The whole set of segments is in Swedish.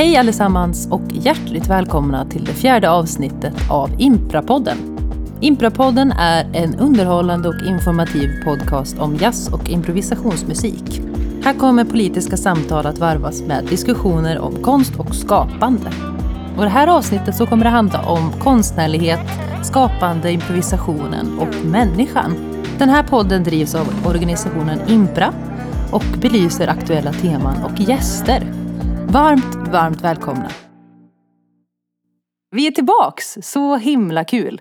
Hej allesammans och hjärtligt välkomna till det fjärde avsnittet av Imprapodden. Imprapodden är en underhållande och informativ podcast om jazz och improvisationsmusik. Här kommer politiska samtal att varvas med diskussioner om konst och skapande. Och det här avsnittet så kommer det handla om konstnärlighet, skapande, improvisationen och människan. Den här podden drivs av organisationen Impra och belyser aktuella teman och gäster. Varmt, varmt välkomna! Vi är tillbaks! Så himla kul!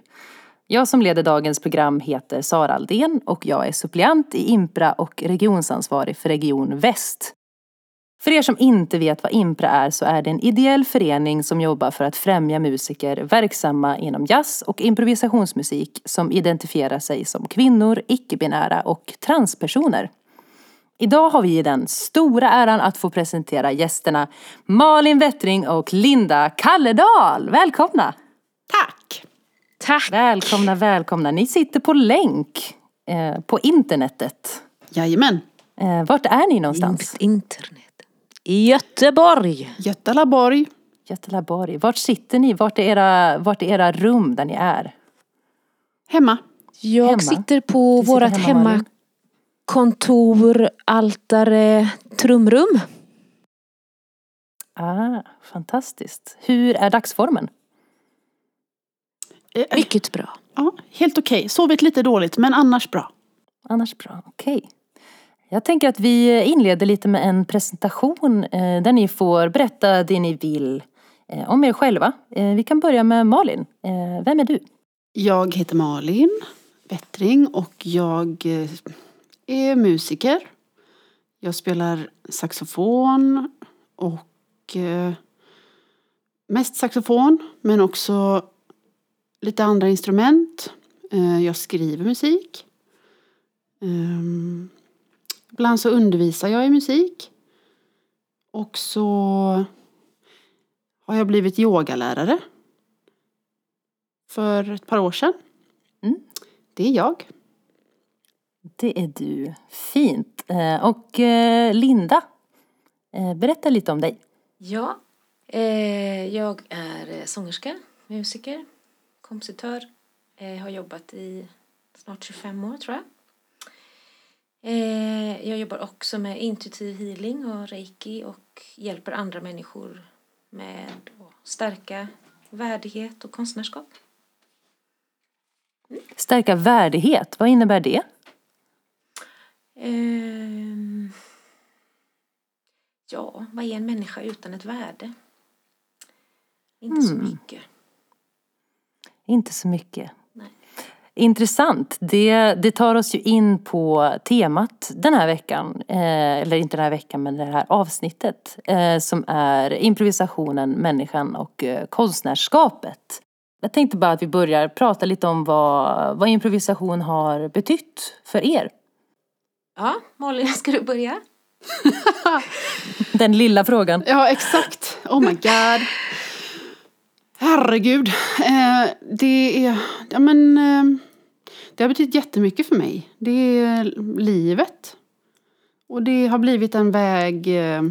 Jag som leder dagens program heter Sara Aldén och jag är suppleant i Impra och regionsansvarig för Region Väst. För er som inte vet vad Impra är så är det en ideell förening som jobbar för att främja musiker verksamma inom jazz och improvisationsmusik som identifierar sig som kvinnor, icke-binära och transpersoner. Idag har vi den stora äran att få presentera gästerna Malin Wettring och Linda Kalledal. Välkomna! Tack! Tack! Välkomna, välkomna. Ni sitter på länk eh, på internetet. Jajamän. Eh, vart är ni någonstans? Internet. I Göteborg. Götalaborg. Götelaborg. Vart sitter ni? Vart är, era, vart är era rum där ni är? Hemma. Jag Hemma? sitter på vårt hemma, Malin. Hemmakontor, altare, trumrum. Ah, fantastiskt. Hur är dagsformen? Eh, Mycket bra. Ja, helt okej. Sovit lite dåligt men annars bra. Annars bra, okej. Jag tänker att vi inleder lite med en presentation eh, där ni får berätta det ni vill eh, om er själva. Eh, vi kan börja med Malin. Eh, vem är du? Jag heter Malin Wettring och jag eh, är musiker. Jag spelar saxofon och eh, mest saxofon men också lite andra instrument. Eh, Jag skriver musik. Ehm, Ibland så undervisar jag i musik. Och så har jag blivit yogalärare. För ett par år sedan. Mm. Det är jag. Det är du. Fint. Eh, och eh, Linda, eh, berätta lite om dig. Ja, jag är sångerska, musiker, kompositör. Har jobbat i snart 25 år tror jag. Jag jobbar också med intuitiv healing och reiki och hjälper andra människor med att stärka värdighet och konstnärskap. Stärka värdighet, vad innebär det? Ehm, ja, vad är en människa utan ett värde? Inte så Mm. mycket. Inte så mycket. Nej. Intressant. Det, det tar oss ju in på temat den här veckan. Eh, eller inte den här veckan, men det här avsnittet. Eh, som är improvisationen, människan och eh, konstnärskapet. Jag tänkte bara att vi börjar prata lite om vad, vad improvisation har betytt för er. Ja, Malin, ska du börja? Den lilla frågan. Ja, exakt. Oh my god. Herregud. Eh, det är, ja men, eh, det har betytt jättemycket för mig. Det är livet. Och det har blivit en väg, eh,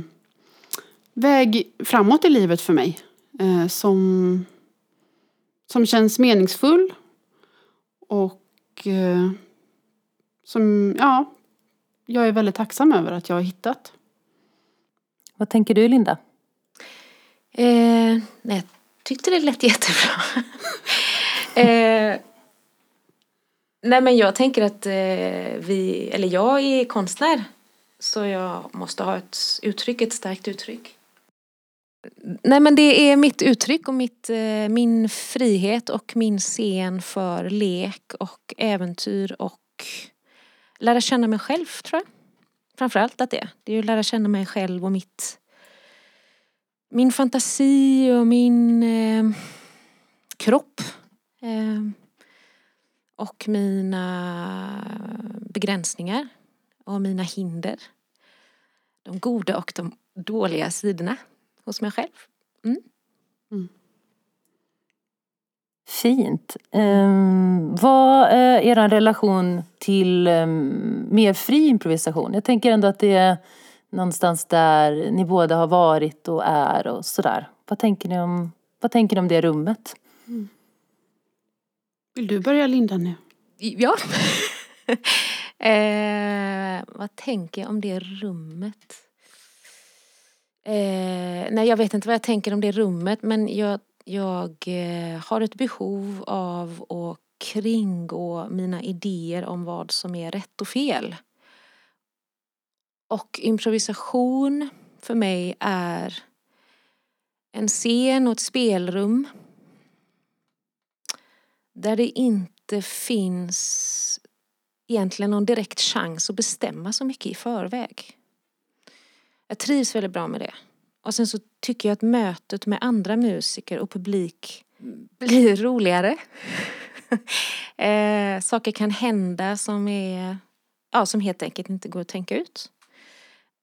väg framåt i livet för mig. Eh, som, som känns meningsfull. Och eh, som, ja, jag är väldigt tacksam över att jag har hittat. Vad tänker du Linda? Eh, nej, jag tyckte det lät jättebra. eh, nej men jag tänker att eh, vi, eller jag är konstnär. Så jag måste ha ett uttryck, ett starkt uttryck. Nej men det är mitt uttryck och mitt, eh, min frihet och min scen för lek och äventyr och lära känna mig själv tror jag. Framförallt att det. Det är ju att lära känna mig själv och mitt min fantasi och min eh, kropp. Eh, och mina begränsningar och mina hinder. De goda och de dåliga sidorna hos mig själv. Mm. Mm. Fint. Um, vad är er relation till um, mer fri improvisation? Jag tänker ändå att det, någonstans där ni båda har varit och är och sådär. Vad tänker ni om, vad tänker ni om det rummet? Vill du börja Linda nu? Ja. eh, vad tänker jag om det rummet? Eh, nej, jag vet inte vad jag tänker om det rummet men jag, jag eh, har ett behov av att kringgå mina idéer om vad som är rätt och fel. Och improvisation för mig är en scen och ett spelrum där det inte finns egentligen någon direkt chans att bestämma så mycket i förväg. Jag trivs väldigt bra med det. Och sen så tycker jag att mötet med andra musiker och publik blir roligare. eh, saker kan hända som är, ja som helt enkelt inte går att tänka ut.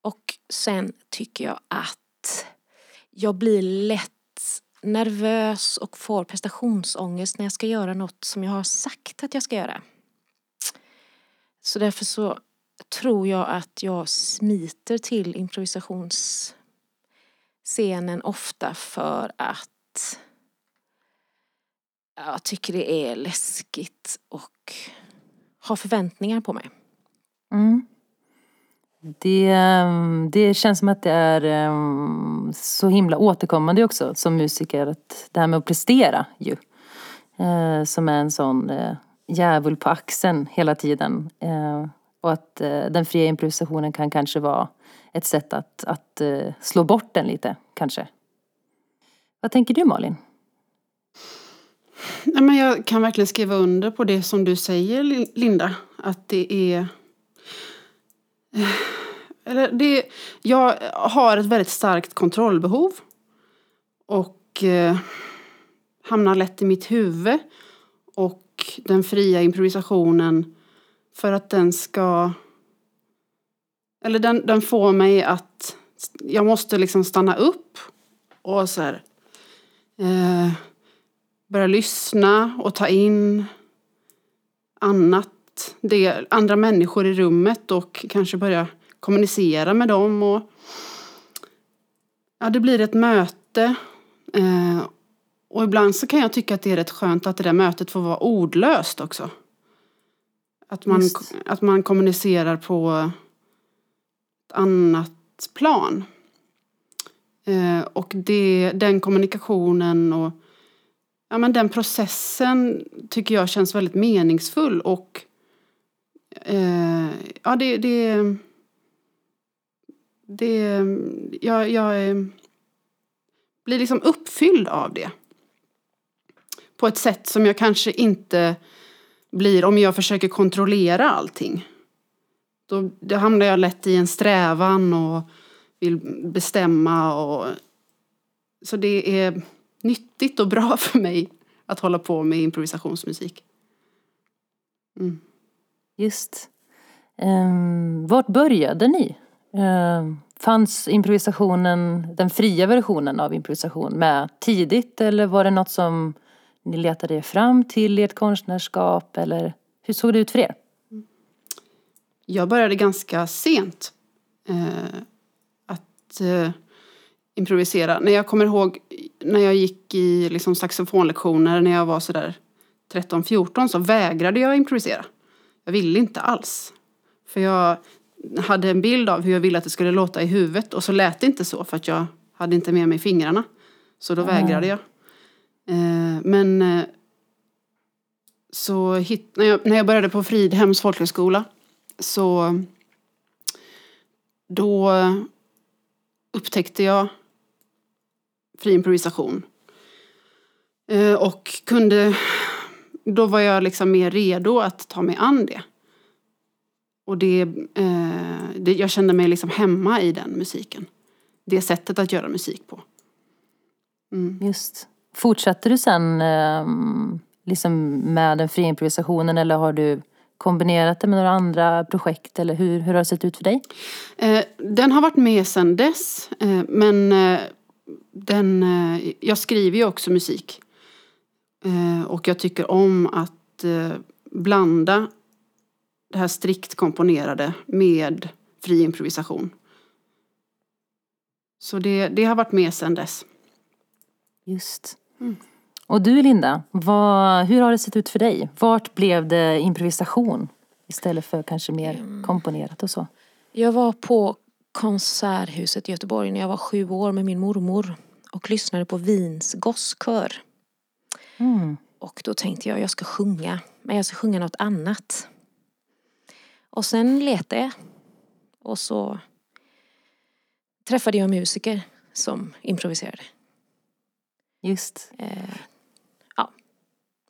Och sen tycker jag att jag blir lätt nervös och får prestationsångest när jag ska göra något som jag har sagt att jag ska göra. Så därför så tror jag att jag smiter till scenen ofta för att jag tycker det är läskigt och har förväntningar på mig. Mm. Det, ehm, det känns som att det är ehm, så himla återkommande också som musiker. Att det här med att prestera ju. Eh, som är en sån eh, djävul på axeln hela tiden. Eh, och att den fria improvisationen kan kanske vara ett sätt att, att eh, slå bort den lite, kanske. Vad tänker du Malin? Nej, men jag kan verkligen skriva under på det som du säger Linda. Att det är eh, eller det, jag har ett väldigt starkt kontrollbehov. Och eh, hamnar lätt i mitt huvud. Och den fria improvisationen för att den ska... Eller den, den får mig att... Jag måste liksom stanna upp och så här, eh, börja lyssna och ta in annat. Det, andra människor i rummet och kanske börja kommunicera med dem. Och, ja, det blir ett möte. Eh, och ibland så kan jag tycka att det är rätt skönt att det där mötet får vara ordlöst också. Att man, att man kommunicerar på annat plan. Eh, och det, den kommunikationen och ja, men den processen tycker jag känns väldigt meningsfull och eh, ja, det, det, det, jag, jag eh, blir liksom uppfylld av det. På ett sätt som jag kanske inte blir om jag försöker kontrollera allting. Då, då hamnar jag lätt i en strävan och vill bestämma. Och, så det är nyttigt och bra för mig att hålla på med improvisationsmusik. Mm. Just. Um, vart började ni? Uh, fanns improvisationen, den fria versionen av improvisation med tidigt eller var det något som ni letade er fram till i ert konstnärskap eller hur såg det ut för er? Jag började ganska sent uh, att uh, improvisera. När jag kommer ihåg när jag gick i liksom, saxofonlektioner när jag var sådär 13-14 så vägrade jag improvisera. Jag ville inte alls. För jag hade en bild av hur jag ville att det skulle låta i huvudet och så lät det inte så för att jag hade inte med mig fingrarna. Så då mm. vägrade jag. Eh, men eh, så hit, när, jag, när jag började på Fridhems folkhögskola så då upptäckte jag fri improvisation. Eh, och kunde, då var jag liksom mer redo att ta mig an det. Och det, eh, det, jag kände mig liksom hemma i den musiken. Det sättet att göra musik på. Mm. Just. Fortsatte du sen eh, liksom med den fria improvisationen eller har du kombinerat det med några andra projekt eller hur, hur har det sett ut för dig? Eh, den har varit med sedan dess eh, men eh, den, jag skriver ju också musik. Och jag tycker om att blanda det här strikt komponerade med fri improvisation. Så det, det har varit med sedan dess. Just. Och du Linda, vad, hur har det sett ut för dig? Vart blev det improvisation istället för kanske mer komponerat och så? Jag var på Konserthuset i Göteborg när jag var sju år med min mormor och lyssnade på Wiens gosskör. Mm. Och då tänkte jag, jag ska sjunga, men jag ska sjunga något annat. Och sen letade jag. Och så träffade jag musiker som improviserade. Just. Eh,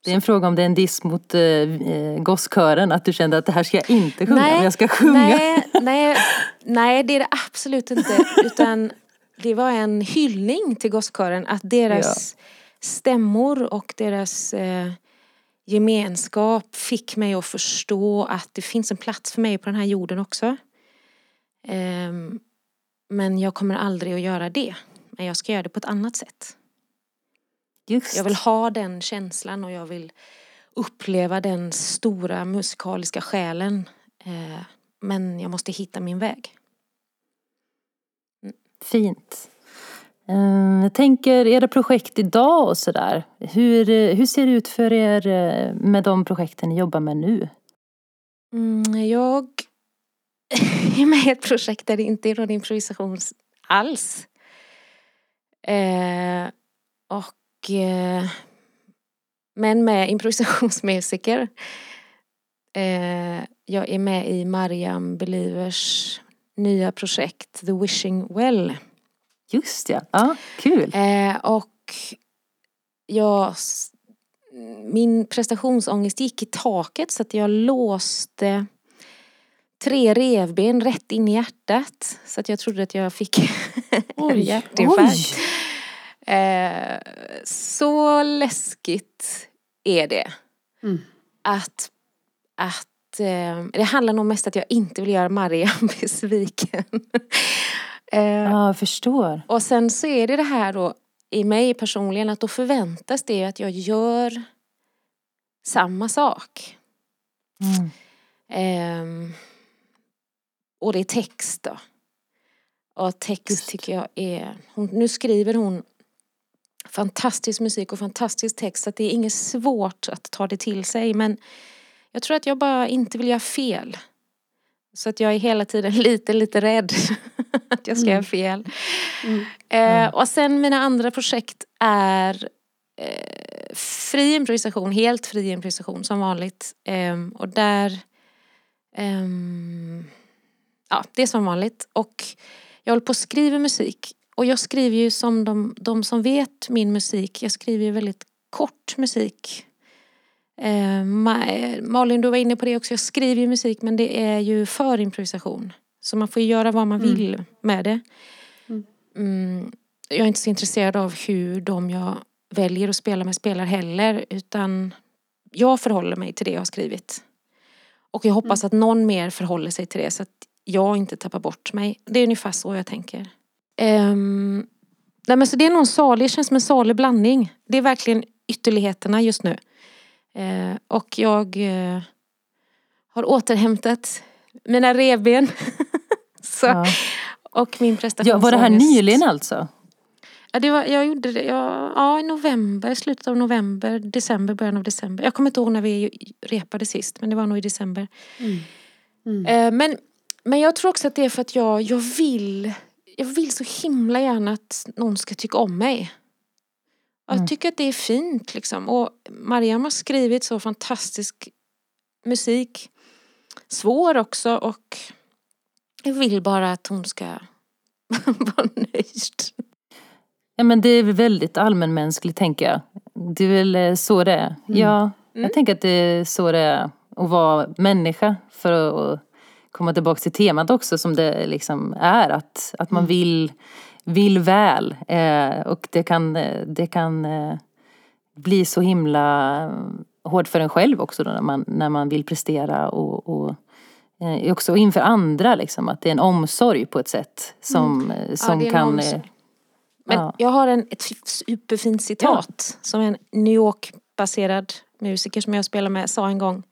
Det är en fråga om det är en diss mot eh, eh, gosskören, att du kände att det här ska jag inte sjunga, men jag ska sjunga. Nej, nej, nej, det är det absolut inte. Utan det var en hyllning till gosskören. Att deras stämmor och deras eh, gemenskap fick mig att förstå att det finns en plats för mig på den här jorden också. Ehm, men jag kommer aldrig att göra det. Men jag ska göra det på ett annat sätt. Just. Jag vill ha den känslan och jag vill uppleva den stora musikaliska själen. Eh, men jag måste hitta min väg. Fint. Eh, Jag tänker era projekt idag och sådär. Hur, eh, hur ser det ut för er med de projekten ni jobbar med nu? Mm, jag är med i ett projekt där det inte är någon improvisation alls. Eh, och eh, men med improvisationsmusiker. Eh, jag är med i Mariam Believers nya projekt The Wishing Well. Just ja, ja kul. Eh, och jag, min prestationsångest gick i taket så att jag låste tre revben rätt in i hjärtat. Så att jag trodde att jag fick Oj, hjärtinfarkt. Eh, så läskigt är det. Mm. Att, att eh, det handlar nog mest att jag inte vill göra Mariam besviken. eh, Ja, jag förstår. och sen så är det det här då i mig personligen att då förväntas det att jag gör samma sak. Mm. Ehm, och det är text då. Och text Just. tycker jag är, hon, nu skriver hon fantastisk musik och fantastisk text så att det är inget svårt att ta det till sig men jag tror att jag bara inte vill göra fel. Så att jag är hela tiden lite, lite rädd att jag ska göra fel. Mm. Eh, och sen mina andra projekt är eh, fri improvisation, helt fri improvisation som vanligt. Ehm, och där, ehm, ja det är som vanligt. Och jag håller på och skriver musik. Och jag skriver ju som de, de som vet min musik, jag skriver ju väldigt kort musik. Eh, Ma- Malin du var inne på det också, jag skriver ju musik men det är ju för improvisation. Så man får ju göra vad man Mm. vill med det. Mm. Mm, jag är inte så intresserad av hur de jag väljer att spela med spelar heller utan jag förhåller mig till det jag har skrivit. Och jag hoppas att någon mer förhåller sig till det så att jag inte tappar bort mig. Det är ungefär så jag tänker. Um, nej men så det är nog en salig, känns som en salig blandning. Det är verkligen ytterligheterna just nu. Eh, och jag eh, har återhämtat mina revben. så, Ja. Och min Ja, prestationsångest. var det här nyligen alltså? Ja, det var, jag gjorde det ja, ja, i november, slutet av november, december, början av december. Jag kommer inte ihåg när vi repade sist men det var nog i december. Mm. Mm. Eh, men, men jag tror också att det är för att jag, jag vill jag vill så himla gärna att någon ska tycka om mig. Jag Mm. tycker att det är fint liksom. Och Mariam har skrivit så fantastisk musik. Svår också och jag vill bara att hon ska vara nöjd. Ja men det är väl väldigt allmänmänskligt tänker jag. Det är väl eh, så det är. Ja, Mm. jag tänker att det är så det är att vara människa. För att komma tillbaka till temat också som det liksom är. Att, att man Mm. vill, vill väl. Eh, och det kan, eh, det kan eh, bli så himla eh, hårt för en själv också då när man, när man vill prestera och, och eh, också inför andra liksom. Att det är en omsorg på ett sätt som, eh, som Mm. är en kan... eh, Men Ja. jag har en, ett superfint citat som en New York-baserad musiker som jag spelar med sa en gång.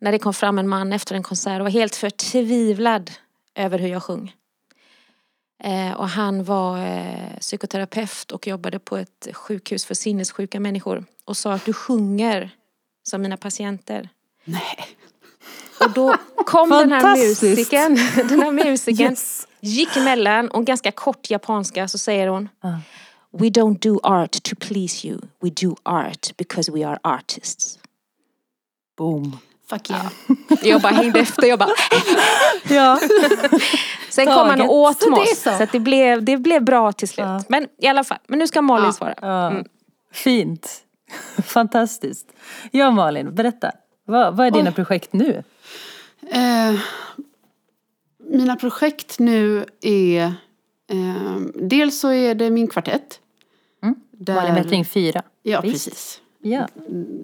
När det kom fram en man efter en konsert och var helt förtvivlad över hur jag sjöng. Eh, och han var eh, psykoterapeut och jobbade på ett sjukhus för sinnessjuka människor. Och sa att du sjunger som mina patienter. Nej. Och då kom den här musikern, den här musikern Yes. gick emellan och ganska kort japanska så säger hon Ja. We don't do art to please you. We do art because we are artists. Boom. Fuck yeah. Jag bara hängde efter. Jag bara, Ja. sen kom han Taget. och åt Så oss. så. Så att det, blev, det blev bra till slut. Ja. Men i alla fall, men nu ska Malin Ja. svara. Ja. Fint. Fantastiskt. Ja Malin, berätta. Vad, vad är dina Oj. projekt nu? Eh, mina projekt nu är... Eh, dels så är det min kvartett. Mm. Där, Malin Wettring 4. Ja, Visst. precis. Ja.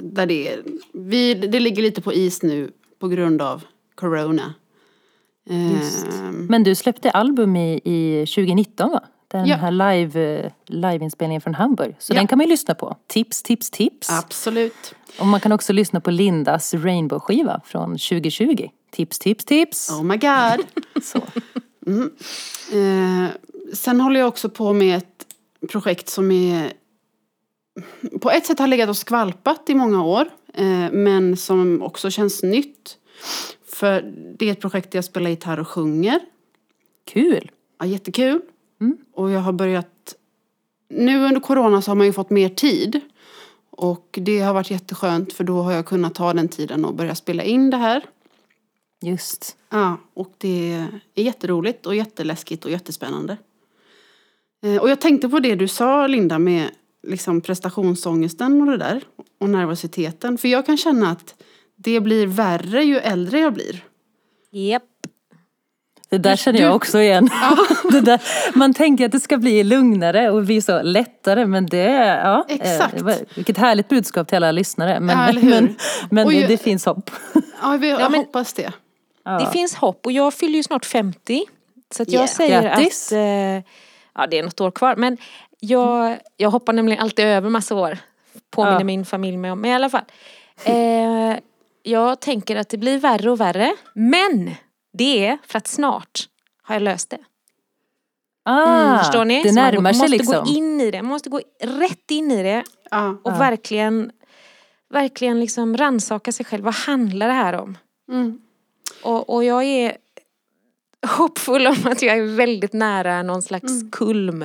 Där det, är, vi, det ligger lite på is nu på grund av corona. Just. Eh, Men du släppte album i, i 2019 va? Den Ja. här live, eh, liveinspelningen från Hamburg. Så Ja. den kan man ju lyssna på. Tips, tips, tips. absolut. Och man kan också lyssna på Lindas Rainbow-skiva från 2020. Tips, tips, tips. Oh my god. Så. Eh, sen håller jag också på med ett projekt som är på ett sätt har legat och skvalpat i många år eh, men som också känns nytt. För det är ett projekt där jag spelar gitarr och sjunger. Kul. Ja, jättekul. Mm. Och jag har börjat... Nu under corona så har man ju fått mer tid. Och det har varit jätteskönt för då har jag kunnat ta den tiden och börja spela in det här. Just. Ja, och det är jätteroligt och jätteläskigt och jättespännande. Eh, Och jag tänkte på det du sa Linda med liksom prestationsångesten och det där. Och nervositeten. För jag kan känna att det blir värre ju äldre jag blir. Japp. Det där känner jag också igen. det där, man tänker att det ska bli lugnare och bli så lättare men det, ja. eh, Exakt. var- Vilket härligt budskap till alla lyssnare. Men, Ja, men, men ju- det finns hopp. Ja, vi- jag Ja, men- hoppas det. Ja. Det finns hopp och jag fyller ju snart 50. Så att jag Yeah. säger Grattis. att, eh, ja det är något år kvar men jag, jag hoppar nämligen alltid över massa år. Påminner Ja. min familj mig om, men i alla fall. Eh, jag tänker att det blir värre och värre. Men det är för att snart har jag löst det. Ah, Förstår ni? Det Så man närmar sig måste liksom. gå in i det, man måste gå rätt in i det Ja. och Ja. verkligen, verkligen liksom rannsaka sig själv. Vad handlar det här om? Mm. Och, och jag är hoppfull om att jag är väldigt nära någon slags kulm.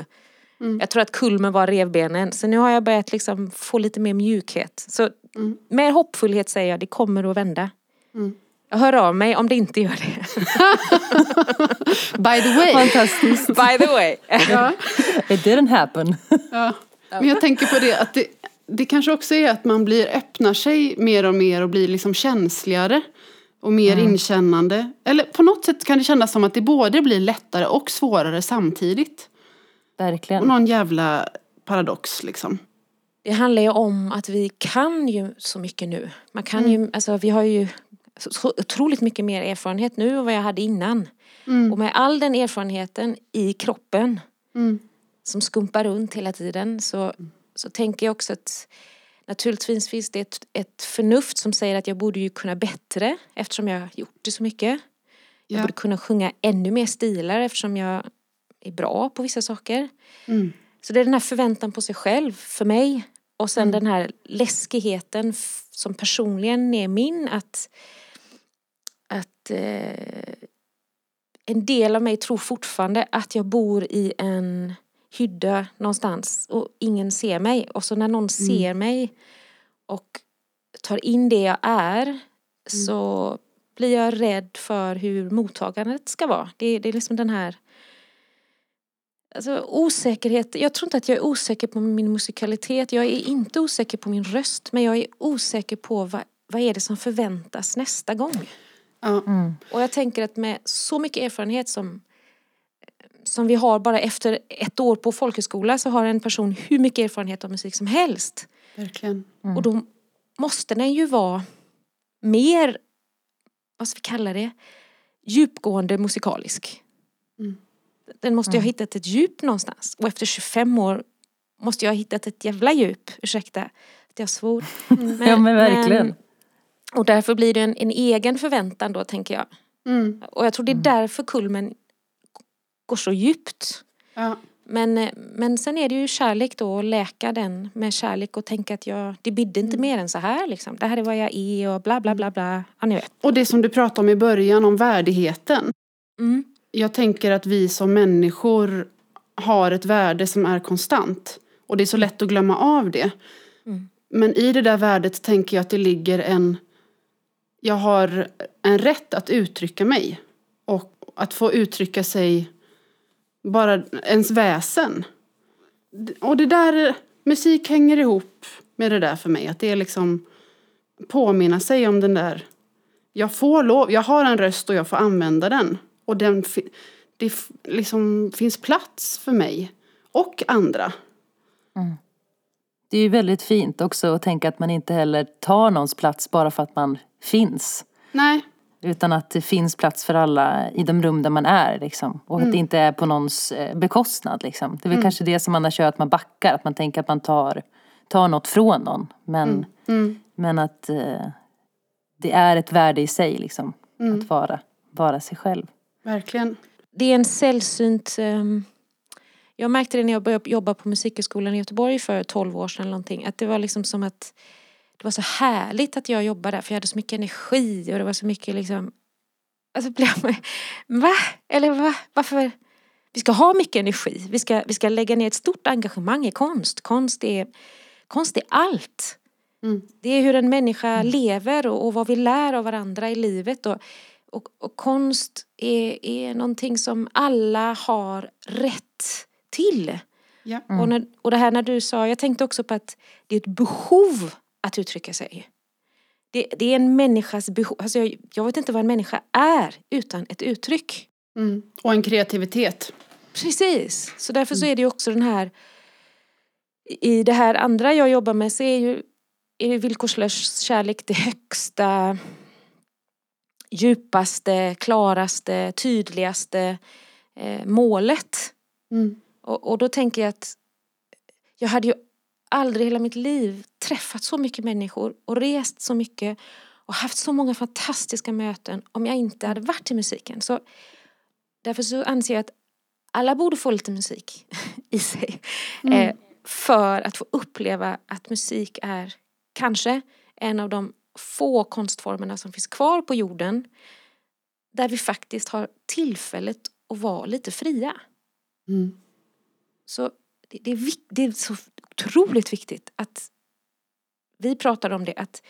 Mm. Jag tror att kulmen var revbenen. Så nu har jag börjat liksom få lite mer mjukhet. Så Mm. med hoppfullhet säger jag, det kommer att vända. Mm. Jag hör av mig om det inte gör det. By the way. Fantastiskt. By the way. ja. It didn't happen. Ja. Men jag tänker på det att det, det kanske också är att man blir, öppnar sig mer och mer och blir liksom känsligare. Och mer inkännande. Eller på något sätt kan det kännas som att det både blir lättare och svårare samtidigt. Och Verkligen. någon jävla paradox liksom. Det handlar ju om att vi kan ju så mycket nu. Man kan Mm. ju, alltså vi har ju så- otroligt mycket mer erfarenhet nu än vad jag hade innan. Mm. Och med all den erfarenheten i kroppen Mm. som skumpar runt hela tiden så, så tänker jag också att naturligtvis finns det ett, ett förnuft som säger att jag borde ju kunna bättre eftersom jag har gjort det så mycket. Jag Ja. borde kunna sjunga ännu mer stilar eftersom jag är bra på vissa saker. Mm. Så det är den här förväntan på sig själv för mig. Och sen Mm. den här läskigheten som personligen är min att, att eh, en del av mig tror fortfarande att jag bor i en hydda någonstans och ingen ser mig. Och så när någon ser mig och tar in det jag är så blir jag rädd för hur mottagandet ska vara. Det, det är liksom den här Alltså osäkerhet, jag tror inte att jag är osäker på min musikalitet. Jag är inte osäker på min röst. Men jag är osäker på vad, vad är det som förväntas nästa gång. Mm. Och jag tänker att med så mycket erfarenhet som, som vi har bara efter ett år på folkhögskola så har en person hur mycket erfarenhet av musik som helst. Verkligen. Och då måste den ju vara mer, vad ska vi kalla det, djupgående musikalisk. Mm. Den måste ju ha hittat ett djup någonstans. Och efter 25 år måste jag ha hittat ett jävla djup. Ursäkta att jag svor. Men, Ja men verkligen. och därför blir det en, en egen förväntan då tänker jag. Mm. Och jag tror det är därför kulmen går så djupt. Ja. Men, eh, men sen är det ju kärlek då att läka den med kärlek och tänka att jag, det bidde inte mer än så här liksom. Det här är vad jag är och bla bla bla bla. Ja, ni vet. Och det som du pratade om i början, om värdigheten. Mm. Jag tänker att vi som människor har ett värde som är konstant. Och det är så lätt att glömma av det. Mm. Men i det där värdet tänker jag att det ligger en... Jag har en rätt att uttrycka mig. Och att få uttrycka sig, bara ens väsen. Och det där, musik hänger ihop med det där för mig. Att det är liksom påminna sig om den där... Jag får lov, jag har en röst och jag får använda den. Och den, det liksom finns plats för mig och andra. Det är ju väldigt fint också att tänka att man inte heller tar någons plats bara för att man finns. Nej, Utan att det finns plats för alla i de rum där man är. Liksom. Och att det inte är på någons eh, bekostnad. Liksom. Det är väl kanske det som annars gör att man backar. Att man tänker att man tar, tar något från någon. Men, men att eh, det är ett värde i sig. Liksom, Att vara, vara sig själv. Verkligen. Det är en sällsynt... ehm, jag märkte det när jag började jobba på Musikhögskolan i Göteborg för 12 år sedan. Någonting, att det var liksom som att det var så härligt att jag jobbade där för jag hade så mycket energi och det var så mycket liksom... Alltså blev man, va? Eller va? Varför? Vi ska ha mycket energi. Vi ska, vi ska lägga ner ett stort engagemang i konst. Konst är, konst är allt. Mm. Det är hur en människa lever och, och vad vi lär av varandra i livet. Och, och, och konst är, är någonting som alla har rätt till. Ja. Och, när, och det här när du sa, jag tänkte också på att det är ett behov att uttrycka sig. Det, det är en människas behov, alltså jag, jag vet inte vad en människa är utan ett uttryck. Mm. Och en kreativitet. Precis, så därför så är det ju också den här i det här andra jag jobbar med så är ju är villkorslös kärlek det högsta djupaste, klaraste, tydligaste eh, målet. Mm. Och, och då tänker jag att jag hade ju aldrig i hela mitt liv träffat så mycket människor och rest så mycket och haft så många fantastiska möten om jag inte hade varit i musiken. Så därför så anser jag att alla borde få lite musik i sig. Eh, för att få uppleva att musik är kanske en av de få konstformerna som finns kvar på jorden där vi faktiskt har tillfället att vara lite fria. Mm. Så det, det, är, det är så otroligt viktigt att vi pratar om det, att,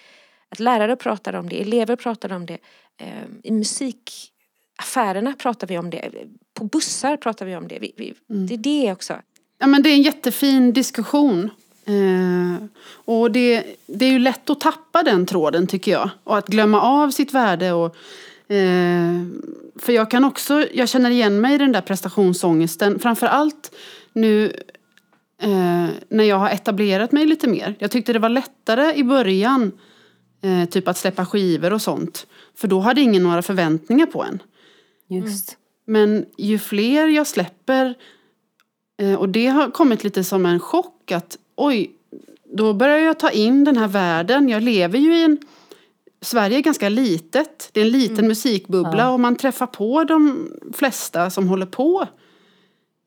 att lärare pratar om det, elever pratar om det. Eh, I musikaffärerna pratar vi om det, på bussar pratar vi om det. Vi, vi, Det är det också. Ja, men det är en jättefin diskussion. Eh, och det, det är ju lätt att tappa den tråden tycker jag. Och att glömma av sitt värde. Och, eh, för jag kan också, jag känner igen mig i den där prestationsångesten. Framför allt nu eh, när jag har etablerat mig lite mer. Jag tyckte det var lättare i början. Eh, typ att släppa skivor och sånt. För då hade ingen några förväntningar på en. Just. Men ju fler jag släpper eh, och det har kommit lite som en chock att oj, då börjar jag ta in den här världen. Jag lever ju i en Sverige är ganska litet. Det är en liten musikbubbla och man träffar på de flesta som håller på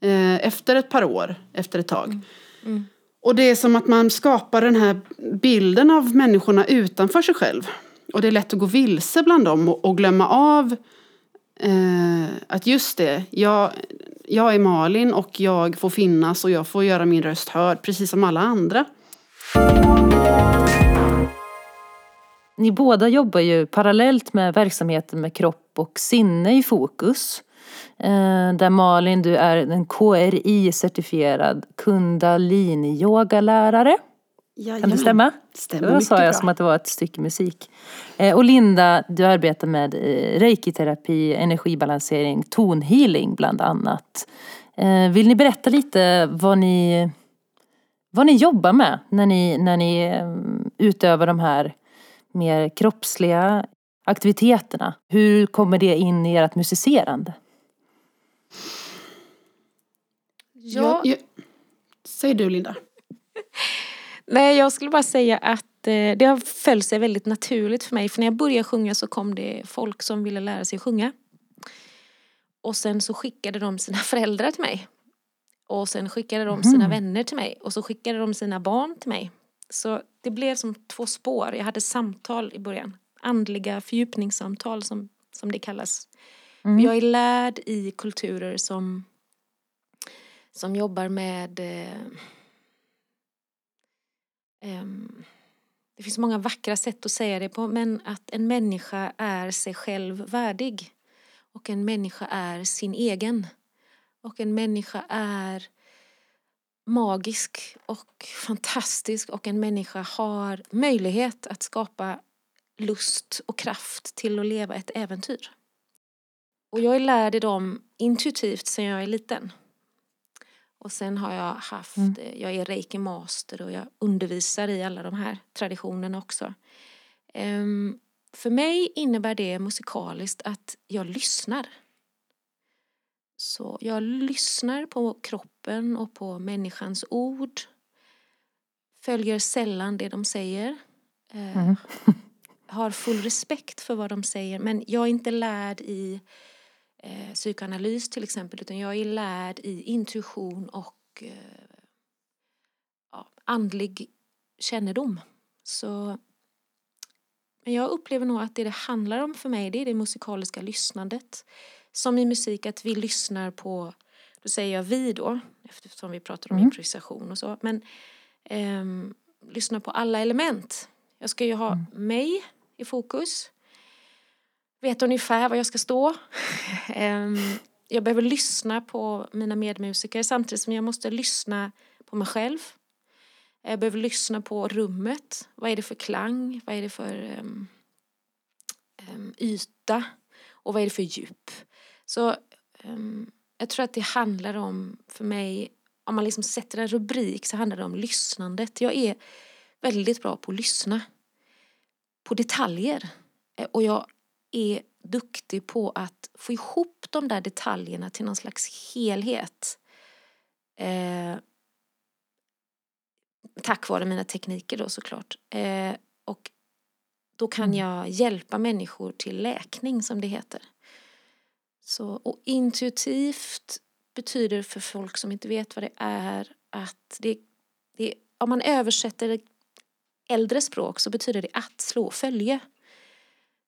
eh, efter ett par år, efter ett tag. Och det är som att man skapar den här bilden av människorna utanför sig själv. Och det är lätt att gå vilse bland dem och, och glömma av Eh, att just det, jag, jag är Malin och jag får finnas och jag får göra min röst hörd precis som alla andra. Ni båda jobbar ju parallellt med verksamheten med kropp och sinne i fokus. Eh, där Malin, du är en KRI-certifierad kundalini-yogalärare. Kan det stämma? Stämmer Då sa jag bra. som att det var ett stycke musik. Eh, och Linda, du arbetar med eh, reiki-terapi, energibalansering, tonhealing bland annat. Eh, vill ni berätta lite vad ni, vad ni jobbar med när ni, när ni eh, utövar de här mer kroppsliga aktiviteterna? Hur kommer det in i ert musicerande? Ja, Jag, jag, säg du Linda. Nej, jag skulle bara säga att eh, det har följt sig väldigt naturligt för mig. För när jag började sjunga så kom det folk som ville lära sig sjunga. Och sen så skickade de sina föräldrar till mig. Och sen skickade de sina vänner till mig. Och så skickade de sina barn till mig. Så det blev som två spår. Jag hade samtal i början. Andliga fördjupningssamtal som, som det kallas. Jag är lärd i kulturer som, som jobbar med eh, Ehm, det finns många vackra sätt att säga det på men att en människa är sig själv värdig. Och en människa är sin egen. Och en människa är magisk och fantastisk och en människa har möjlighet att skapa lust och kraft till att leva ett äventyr. Och jag är lärd i dem intuitivt sedan jag är liten. Och sen har jag haft, eh, jag är reiki master och jag undervisar i alla de här traditionerna också. Ehm, för mig innebär det musikaliskt att jag lyssnar. Så jag lyssnar på kroppen och på människans ord. Följer sällan det de säger. Eh, Har full respekt för vad de säger men jag är inte lärd i eh, psykoanalys till exempel utan jag är lärd i intuition och eh, ja, andlig kännedom. Så men jag upplever nog att det det handlar om för mig det är det musikaliska lyssnandet. Som i musik att vi lyssnar på, då säger jag vi då eftersom vi pratar om improvisation och så. Men ehm, lyssna på alla element. Jag ska ju ha mig i fokus. Vet ungefär var jag ska stå. Ehm, jag behöver lyssna på mina medmusiker samtidigt som jag måste lyssna på mig själv. Jag behöver lyssna på rummet. Vad är det för klang? Vad är det för um, um, yta? Och vad är det för djup? Så um, jag tror att det handlar om, för mig, om man liksom sätter en rubrik så handlar det om lyssnandet. Jag är väldigt bra på att lyssna. På detaljer. Eh, och jag är duktig på att få ihop de där detaljerna till någon slags helhet. Eh, tack vare mina tekniker då såklart. Eh, och då kan jag hjälpa människor till läkning som det heter. Så, och intuitivt betyder för folk som inte vet vad det är att det, det, om man översätter äldre språk så betyder det att slå följe.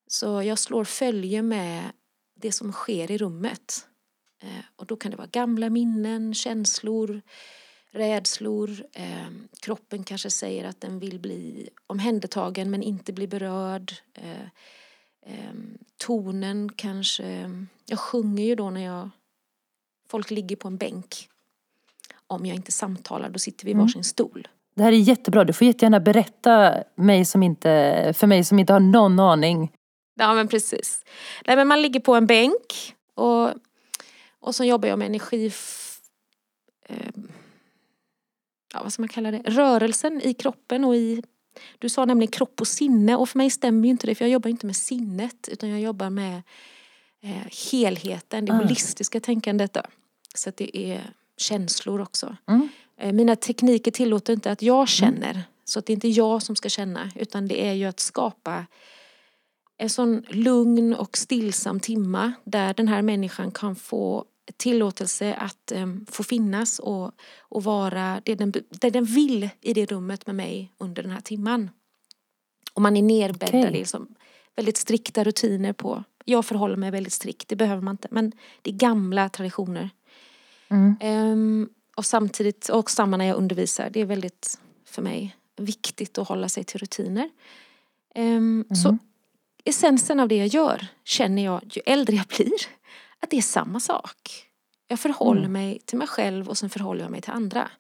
Så jag slår följe med det som sker i rummet. Eh, och då kan det vara gamla minnen, känslor, rädslor. Eh, kroppen kanske säger att den vill bli omhändertagen men inte bli berörd. Eh, eh, tonen kanske... Jag sjunger ju då när jag... Folk ligger på en bänk. Om jag inte samtalar, då sitter vi i varsin stol. Det här är jättebra. Du får jättegärna berätta mig som inte, för mig som inte har någon aning. Ja men precis. Nej, men man ligger på en bänk och, och så jobbar jag med energi... Eh, ja, vad ska man kalla det? Rörelsen i kroppen och i... Du sa nämligen kropp och sinne och för mig stämmer ju inte det för jag jobbar inte med sinnet utan jag jobbar med eh, helheten, det Ah. holistiska tänkandet då. Så att det är känslor också. Mm. Eh, Mina tekniker tillåter inte att jag känner. Så att det är inte jag som ska känna utan det är ju att skapa en sån lugn och stillsam timma där den här människan kan få tillåtelse att em, få finnas och, och vara det den, det den vill i det rummet med mig under den här timman. Och man är nerbäddad Okej. i liksom väldigt strikta rutiner på. Jag förhåller mig väldigt strikt, det behöver man inte. Men det är gamla traditioner. Mm. Ehm, och samtidigt, och samma när jag undervisar, det är väldigt för mig viktigt att hålla sig till rutiner. Ehm, Så essensen av det jag gör känner jag ju äldre jag blir att det är samma sak. Jag förhåller mig till mig själv och sen förhåller jag mig till andra.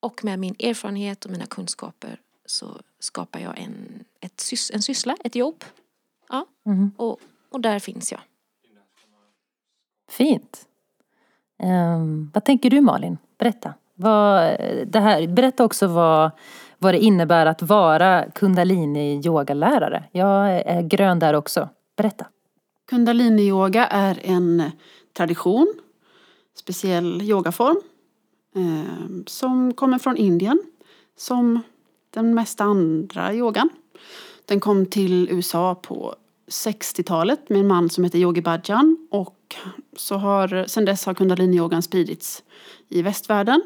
Och med min erfarenhet och mina kunskaper så skapar jag en, ett, en syssla, ett jobb. Ja. Och, och där finns jag. Fint. Ehm, vad tänker du Malin? Berätta. Vad, det här, berätta också vad, vad det innebär att vara kundalini-yogalärare. Jag är grön där också. Berätta. Kundalini-yoga är en tradition, speciell yogaform eh, som kommer från Indien som den mesta andra yogan. Den kom till USA på 60-talet med en man som heter Yogi Bhajan och så har, sen dess har kundaliniyogan spridits i västvärlden.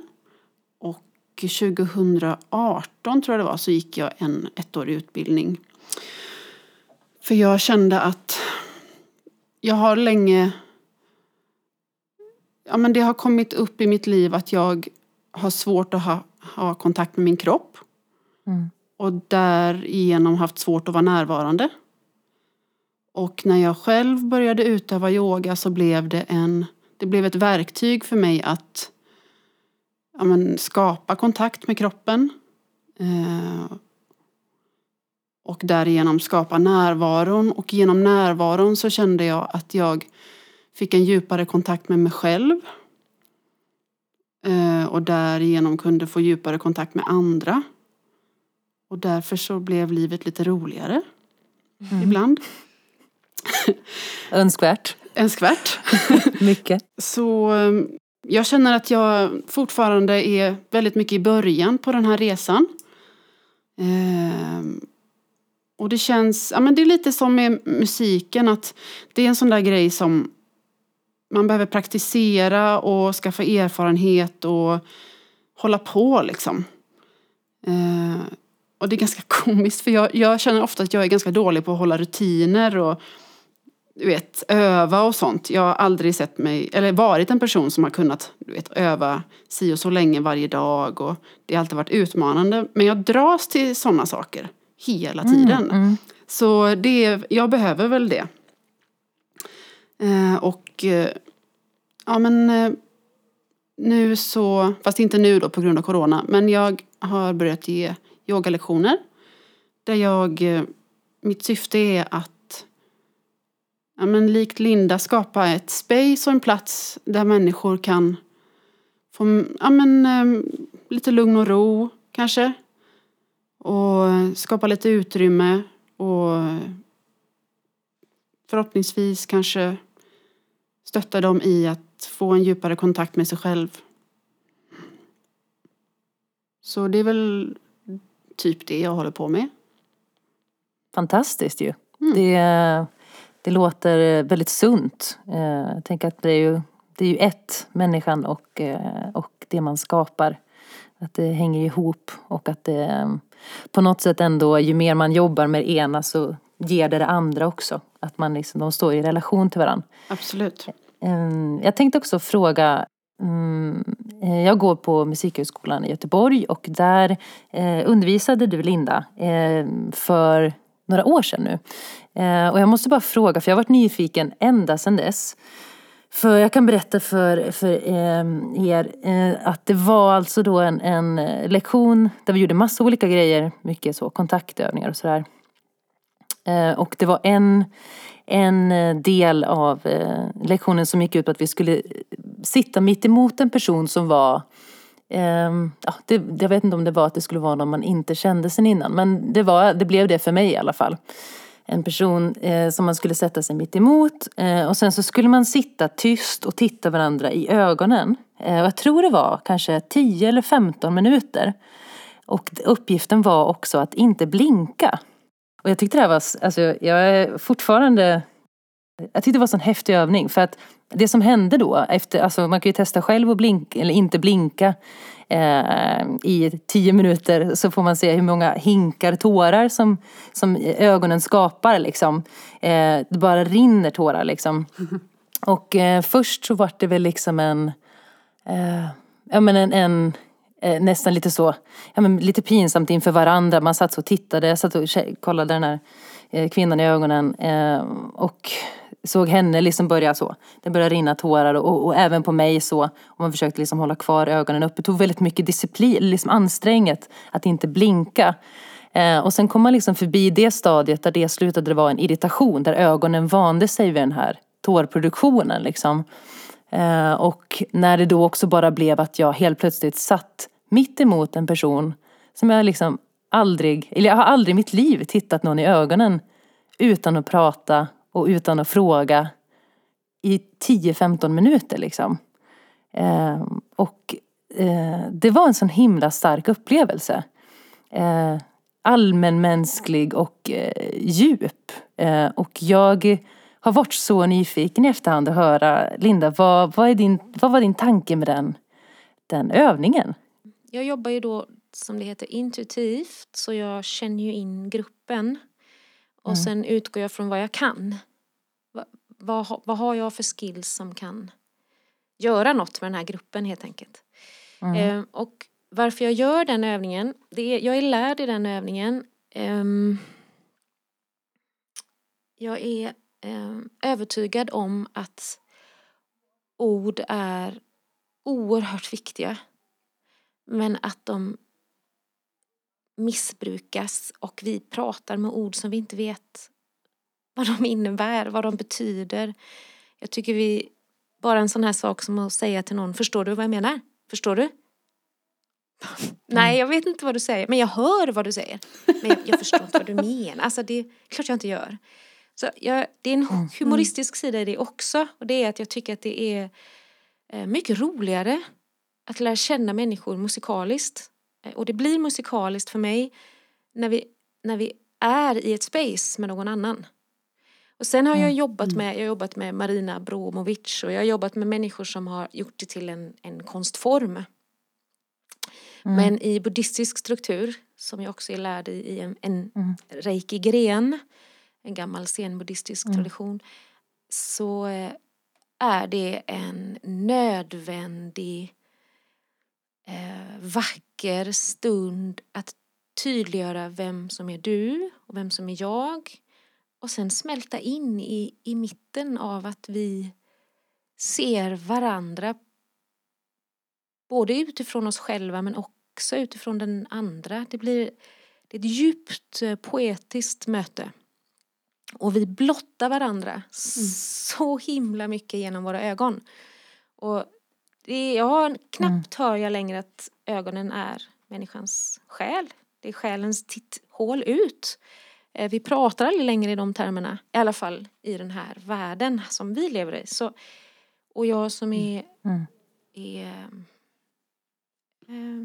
Och 2018 tror jag det var så gick jag en ettårig utbildning. För jag kände att jag har länge ja, men det har kommit upp i mitt liv att jag har svårt att ha, ha kontakt med min kropp. Mm. Och därigenom haft svårt att vara närvarande. Och när jag själv började utöva yoga så blev det en det blev ett verktyg för mig att ja, men, skapa kontakt med kroppen. Eh, och därigenom skapa närvaron. Och genom närvaron så kände jag att jag fick en djupare kontakt med mig själv. Eh, och därigenom kunde få djupare kontakt med andra. Och därför så blev livet lite roligare. Ibland. Önskvärt. Önskvärt. Mycket. Så jag känner att jag fortfarande är väldigt mycket i början på den här resan. Eh, och det känns, ja men det är lite som med musiken att det är en sån där grej som man behöver praktisera och skaffa erfarenhet och hålla på liksom. Eh, och det är ganska komiskt för jag, jag känner ofta att jag är ganska dålig på att hålla rutiner och du vet, öva och sånt. Jag har aldrig sett mig, eller varit en person som har kunnat du vet, öva si och så länge varje dag och det har alltid varit utmanande. Men jag dras till sådana saker hela tiden. Mm. Så det, jag behöver väl det. Eh, och eh, ja men eh, nu så, fast inte nu då på grund av corona, men jag har börjat ge yogalektioner. Där jag, eh, mitt syfte är att ja, men likt Linda skapa ett space och en plats där människor kan få ja, men, eh, lite lugn och ro kanske. Och skapa lite utrymme och förhoppningsvis kanske stötta dem i att få en djupare kontakt med sig själv. Så det är väl typ det jag håller på med. Fantastiskt ju. Mm. Det, det låter väldigt sunt. Eh, Jag tänker att det är ju, det är ju ett, människan och, eh, och det man skapar. Att det hänger ihop och att det eh, på något sätt ändå, ju mer man jobbar med det ena så ger det det andra också. Att man liksom, de står i relation till varandra. Absolut. Ehm, Jag tänkte också fråga mm, eh, Jag går på Musikhögskolan i Göteborg och där eh, undervisade du Linda eh, för några år sedan nu. Eh, Och jag måste bara fråga, för jag har varit nyfiken ända sedan dess. För jag kan berätta för, för eh, er eh, att det var alltså då en, en eh, lektion där vi gjorde massa olika grejer. Mycket så kontaktövningar och sådär. Eh, och det var en, en eh, del av eh, lektionen som gick ut på att vi skulle eh, sitta mitt emot en person som var ehm, ja, det, jag vet inte om det var att det skulle vara någon man inte kände sen innan men det, var, det blev det för mig i alla fall. En person eh, som man skulle sätta sig mitt emot eh, och sen så skulle man sitta tyst och titta varandra i ögonen. Eh, och jag tror det var kanske 10 eller 15 minuter. Och uppgiften var också att inte blinka. Och jag tyckte det här var, alltså jag är fortfarande, jag tyckte det var en sån häftig övning för att det som hände då, efter, alltså man kan ju testa själv att blinka eller inte blinka eh, i tio minuter så får man se hur många hinkar tårar som, som ögonen skapar liksom. Eh, det bara rinner tårar liksom. Och eh, först så var det väl liksom en, eh, ja men en, en eh, nästan lite så, ja men lite pinsamt inför varandra. Man satt så och tittade, jag satt och kollade den här eh, kvinnan i ögonen och såg henne liksom börja så. Det började rinna tårar och, och även på mig så. Och man försökte liksom hålla kvar ögonen uppe. Det tog väldigt mycket disciplin, liksom anstränget att inte blinka. Eh, och sen kom man liksom förbi det stadiet där det slutade vara en irritation. Där ögonen vande sig vid den här tårproduktionen liksom. Eh, och när det då också bara blev att jag helt plötsligt satt mitt emot en person som jag liksom aldrig, eller jag har aldrig i mitt liv tittat någon i ögonen utan att prata och utan att fråga i 10-15 minuter liksom. Eh, och eh, det var en sån himla stark upplevelse. Eh, allmänmänsklig och eh, djup Eh, och jag har varit så nyfiken i efterhand att höra, Linda, vad, vad, din, vad var din tanke med den, den övningen? Jag jobbar ju då som det heter intuitivt så jag känner ju in gruppen. Och Mm. sen utgår jag från vad jag kan. Va, vad, vad har jag för skills som kan göra något med den här gruppen helt enkelt. Mm. Eh, och varför jag gör den övningen, det är, jag är lärd i den övningen. Ehm, jag är ehm, övertygad om att ord är oerhört viktiga. Men att de missbrukas och vi pratar med ord som vi inte vet vad de innebär, vad de betyder. Jag tycker vi, bara en sån här sak som att säga till någon, förstår du vad jag menar? Förstår du? Nej, jag vet inte vad du säger, men jag hör vad du säger. Men jag, jag förstår inte vad du menar. Alltså det är klart jag inte gör. Så jag, det är en humoristisk sida i det också. Och det är att jag tycker att det är eh, mycket roligare att lära känna människor musikaliskt. Eh, Och det blir musikaliskt för mig när vi, när vi är i ett space med någon annan. Och sen har jag jobbat med, jag har jobbat med Marina Bromovic och jag har jobbat med människor som har gjort det till en, en konstform. Men i buddhistisk struktur, som jag också är lärd i, i en, en reiki-gren, en gammal zen-buddhistisk tradition, så eh, är det en nödvändig eh, vacker stund att tydliggöra vem som är du och vem som är jag. Och sen smälta in i, i mitten av att vi ser varandra både utifrån oss själva men också utifrån den andra. Det blir det är ett djupt eh, poetiskt möte. Och vi blottar varandra så himla mycket genom våra ögon. Och det, jag har, knappt hör jag längre att ögonen är människans själ. Det är själens titthål ut. Eh, Vi pratar aldrig längre i de termerna, i alla fall i den här världen som vi lever i. Så, och jag som är, Mm. är, eh,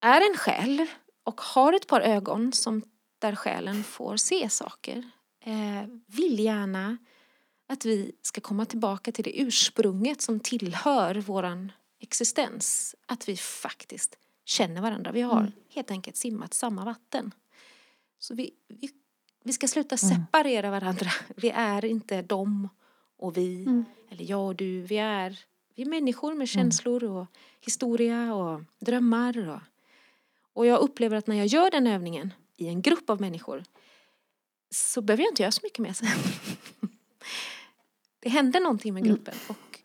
är en själ och har ett par ögon som där själen får se saker. Eh, vill gärna att vi ska komma tillbaka till det ursprunget som tillhör våran existens. Att vi faktiskt känner varandra. Vi har helt enkelt simmat samma vatten. Så vi, vi, vi ska sluta separera varandra. Vi är inte dem och vi, eller jag och du. Vi är, vi är människor med känslor och historia och drömmar. Och, och jag upplever att när jag gör den övningen i en grupp av människor så behöver jag inte göra så mycket mer sen. Det händer någonting med gruppen och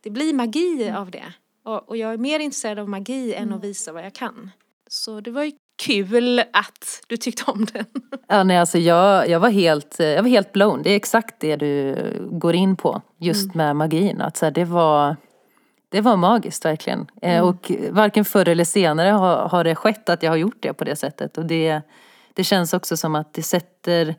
det blir magi av det. Och, och jag är mer intresserad av magi än att visa vad jag kan. Så det var ju kul att du tyckte om den. Ja, nej, alltså jag, jag, var helt, jag var helt blown. Det är exakt det du går in på. Just med magin. Att så här, det, var, det var magiskt verkligen. Eh, Och varken förr eller senare har, har det skett att jag har gjort det på det sättet. Och det, det känns också som att det sätter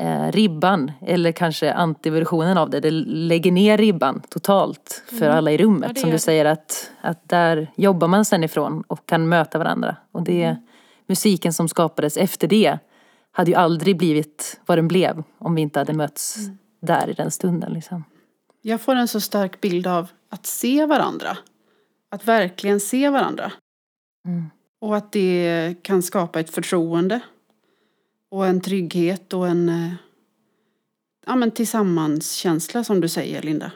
eh, ribban, eller kanske antiversionen av det. Det lägger ner ribban totalt för alla i rummet. Ja, som du säger att, att där jobbar man sen ifrån och kan möta varandra. Och det, musiken som skapades efter det hade ju aldrig blivit vad den blev om vi inte hade mötts där i den stunden. Liksom. Jag får en så stark bild av att se varandra. Att verkligen se varandra. Mm. Och att det kan skapa ett förtroende. Och en trygghet och en eh, ja, men tillsammanskänsla som du säger Linda.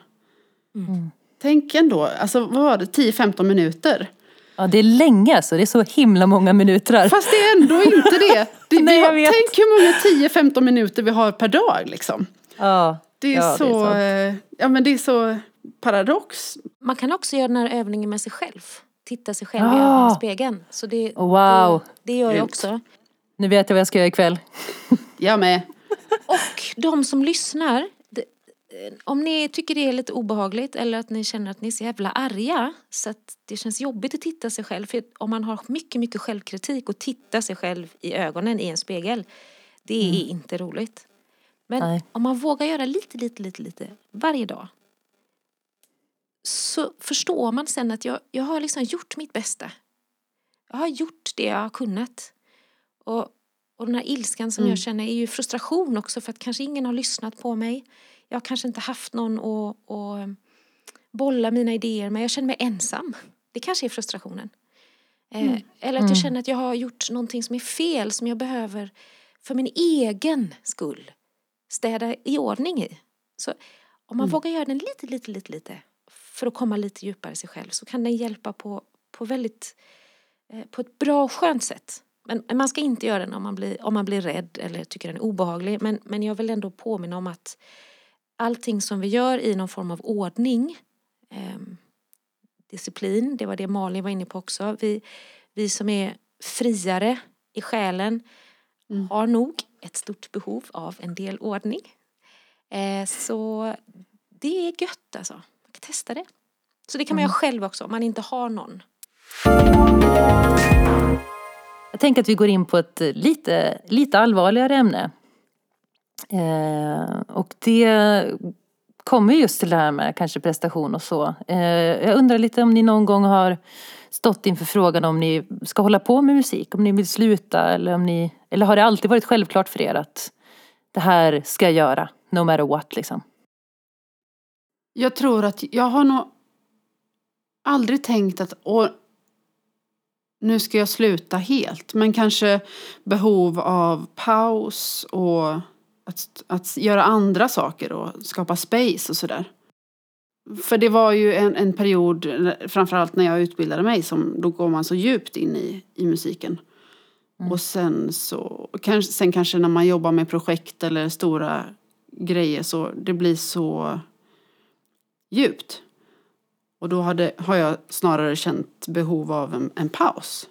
Mm. Tänk ändå, alltså vad var det, 10-15 minuter? Ja, det är länge alltså. Det är så himla många minuter. Fast det är ändå inte det. det Nej, jag vet. tänk hur många 10-15 minuter vi har per dag liksom. Ja, Det är ja, så, sant. eh, ja men det är så paradox. Man kan också göra den här övningen med sig själv. Titta sig själv i Ah. ögonen i spegeln. Så det, Wow. det, det gör jag också. Nu vet jag vad jag ska göra ikväll. Jag med. Och de som lyssnar, det, om ni tycker det är lite obehagligt eller att ni känner att ni är så jävla arga så att det känns jobbigt att titta sig själv. För om man har mycket, mycket självkritik och titta sig själv i ögonen i en spegel, det är inte roligt. Men Nej. om man vågar göra lite, lite, lite, lite varje dag så förstår man sen att jag, jag har liksom gjort mitt bästa. Jag har gjort det jag har kunnat. Och Och den här ilskan som jag känner är ju frustration också för att kanske ingen har lyssnat på mig. Jag har kanske inte haft någon att, att bolla mina idéer med. Jag känner mig ensam. Det kanske är frustrationen. Eh, eller att jag känner att jag har gjort någonting som är fel som jag behöver för min egen skull städa i ordning i. Så om man vågar göra den lite, lite, lite, lite för att komma lite djupare i sig själv så kan den hjälpa på, på väldigt eh, på ett bra och skönt sätt. Men men man ska inte göra den om man blir, om man blir rädd eller tycker den är obehaglig. Men, men jag vill ändå påminna om att allting som vi gör i någon form av ordning ehm, disciplin, det var det Malin var inne på också. Vi, vi som är friare i själen har nog ett stort behov av en del ordning. Eh, så det är gött alltså. Man kan testa det. Så det kan man göra själv också om man inte har någon. Jag tänker att vi går in på ett lite, lite allvarligare ämne. Eh, och det kommer just till det här med kanske prestation och så. Eh, jag undrar lite om ni någon gång har stått inför frågan om ni ska hålla på med musik, om ni vill sluta eller om ni, eller har det alltid varit självklart för er att det här ska jag göra, no matter what liksom? Jag tror att jag har nog aldrig tänkt att åh, nu ska jag sluta helt. Men kanske behov av paus och att, att göra andra saker och skapa space och sådär. För det var ju en, en period, framförallt när jag utbildade mig, som då går man så djupt in i, i musiken. Och sen så, kanske, sen kanske när man jobbar med projekt eller stora grejer så det blir så djupt. Och då hade, har jag snarare känt behov av en, en paus.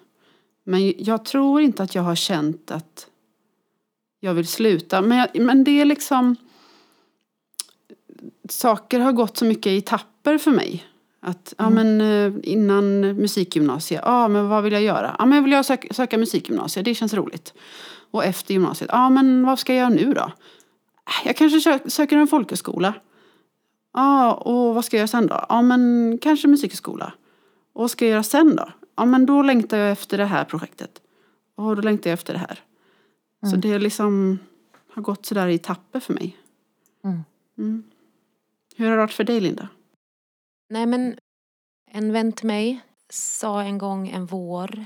Men jag tror inte att jag har känt att jag vill sluta. Men, jag, men det är liksom... Saker har gått så mycket i etapper för mig. Att, ja men eh, innan musikgymnasiet, ja men vad vill jag göra? Ja men jag vill jag söka, söka musikgymnasiet, det känns roligt. Och efter gymnasiet, ja men vad ska jag göra nu då? Jag kanske sö- söker en folkhögskola. Ja, och vad ska jag göra sen då? Ja, men kanske musikskola. Och vad ska jag göra sen då? Ja, men då längtar jag efter det här projektet. Och då längtar jag efter det här. Så det är liksom har gått sådär i etapper för mig. Mm. Mm. Hur har det varit för dig, Linda? Nej men en vän till mig sa en gång en vår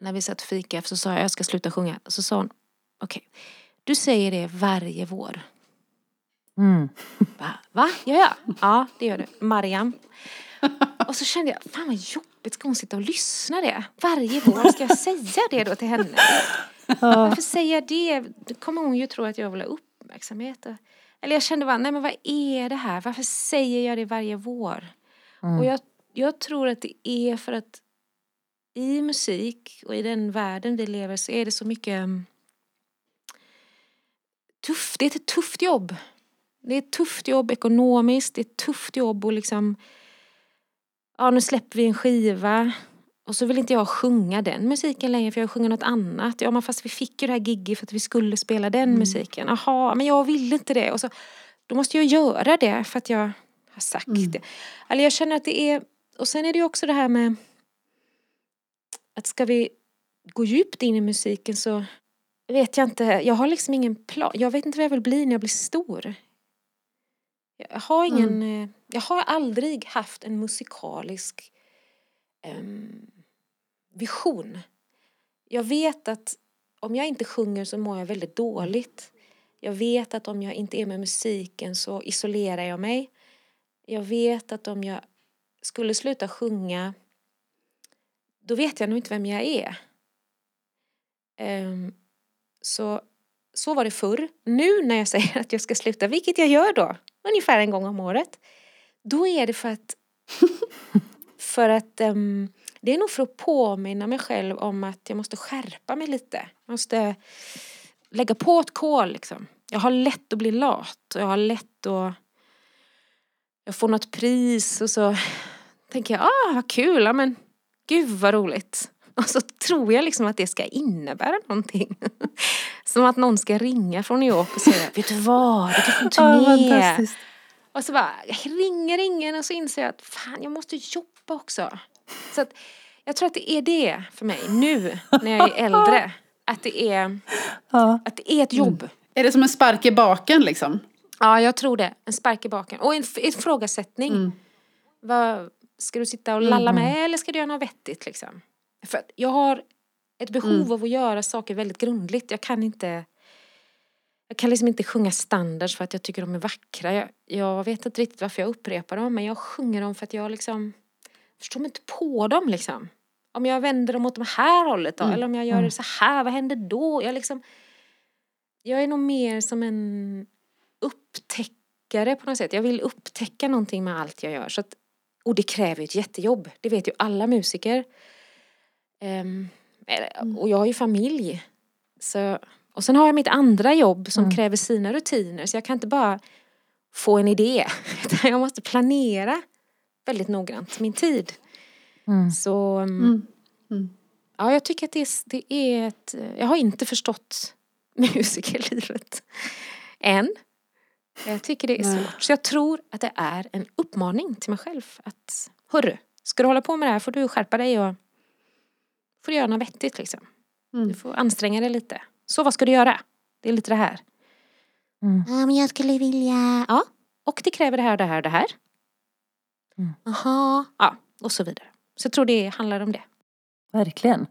när vi satt och fika så sa jag jag ska sluta sjunga. Så sa hon okej, du säger det varje vår. Mm. Va? Va? Gör jag? Ja, det gör du. Mariam. Och så kände jag, fan vad jobbigt, ska hon sitta och lyssna det? Varje vår, ska jag säga det då till henne? Varför säger jag det? Då kommer hon ju tro att jag vill ha uppmärksamhet. Eller jag kände bara, nej men vad är det här? Varför säger jag det varje vår? Och jag, jag tror att det är för att i musik och i den världen vi lever så är det så mycket mm, tufft. Det är ett tufft jobb. Det är ett tufft jobb ekonomiskt, det är ett tufft jobb och liksom Ja nu släpper vi en skiva och så vill inte jag sjunga den musiken längre för jag sjunger något annat. Ja men fast vi fick ju det här gigget för att vi skulle spela den musiken. Jaha, men jag vill inte det. Och så, då måste jag göra det för att jag har sagt det. Eller jag känner att det är, och sen är det ju också det här med att ska vi gå djupt in i musiken så vet jag inte, jag har liksom ingen plan. Jag vet inte vad jag vill bli när jag blir stor. Jag har ingen, eh, jag har aldrig haft en musikalisk em, vision. Jag vet att om jag inte sjunger så mår jag väldigt dåligt. Jag vet att om jag inte är med musiken så isolerar jag mig. Jag vet att om jag skulle sluta sjunga då vet jag nog inte vem jag är. Em, så, så var det förr. Nu när jag säger att jag ska sluta, vilket jag gör då, ungefär en gång om året. Då är det för att, för att em, det är nog för att påminna mig själv om att jag måste skärpa mig lite. Jag måste lägga på ett kol liksom. Jag har lätt att bli lat och jag har lätt att jag får något pris och så tänker jag, ah vad kul, ja, men gud vad roligt. Och så tror jag liksom att det ska innebära någonting. Som att någon ska ringa från New York och säga, vet du vad, det kanske en turné. och så bara, jag ringer ingen och så inser jag att fan jag måste jobba också. Så att jag tror att det är det för mig nu när jag är äldre. att det är, Ja. att det är ett jobb. Är det som en spark i baken liksom? Ja, jag tror det. En spark i baken. Och en ifrågasättning. Vad, ska du sitta och lalla med eller ska du göra något vettigt liksom? För jag har ett behov av att göra saker väldigt grundligt. Jag kan inte jag kan liksom inte sjunga standards för att jag tycker de är vackra. Jag, jag vet inte riktigt varför jag upprepar dem men jag sjunger dem för att jag liksom förstår mig inte på dem liksom. Om jag vänder dem åt det här hållet då, eller om jag gör det så här, vad händer då? Jag liksom jag är nog mer som en upptäckare på något sätt. Jag vill upptäcka någonting med allt jag gör. Så att, och det kräver ju ett jättejobb. Det vet ju alla musiker. Eller- och jag har ju familj. Så, och sen har jag mitt andra jobb som kräver sina rutiner. Så jag kan inte bara få en idé. Utan jag måste planera väldigt noggrant min tid. Så mm, ja, jag tycker att det är, det är ett... Jag har inte förstått musikerlivet än. Jag tycker det är svårt. Så jag tror att det är en uppmaning till mig själv att hörru, ska du hålla på med det här får du skärpa dig och får du göra något vettigt liksom. Du får anstränga dig lite. Så vad ska du göra? Det är lite det här. Ja, men jag skulle vilja... Ja, och det kräver det här och det här och det här. Jaha. Ja, och så vidare. Så jag tror det handlar om det. Verkligen.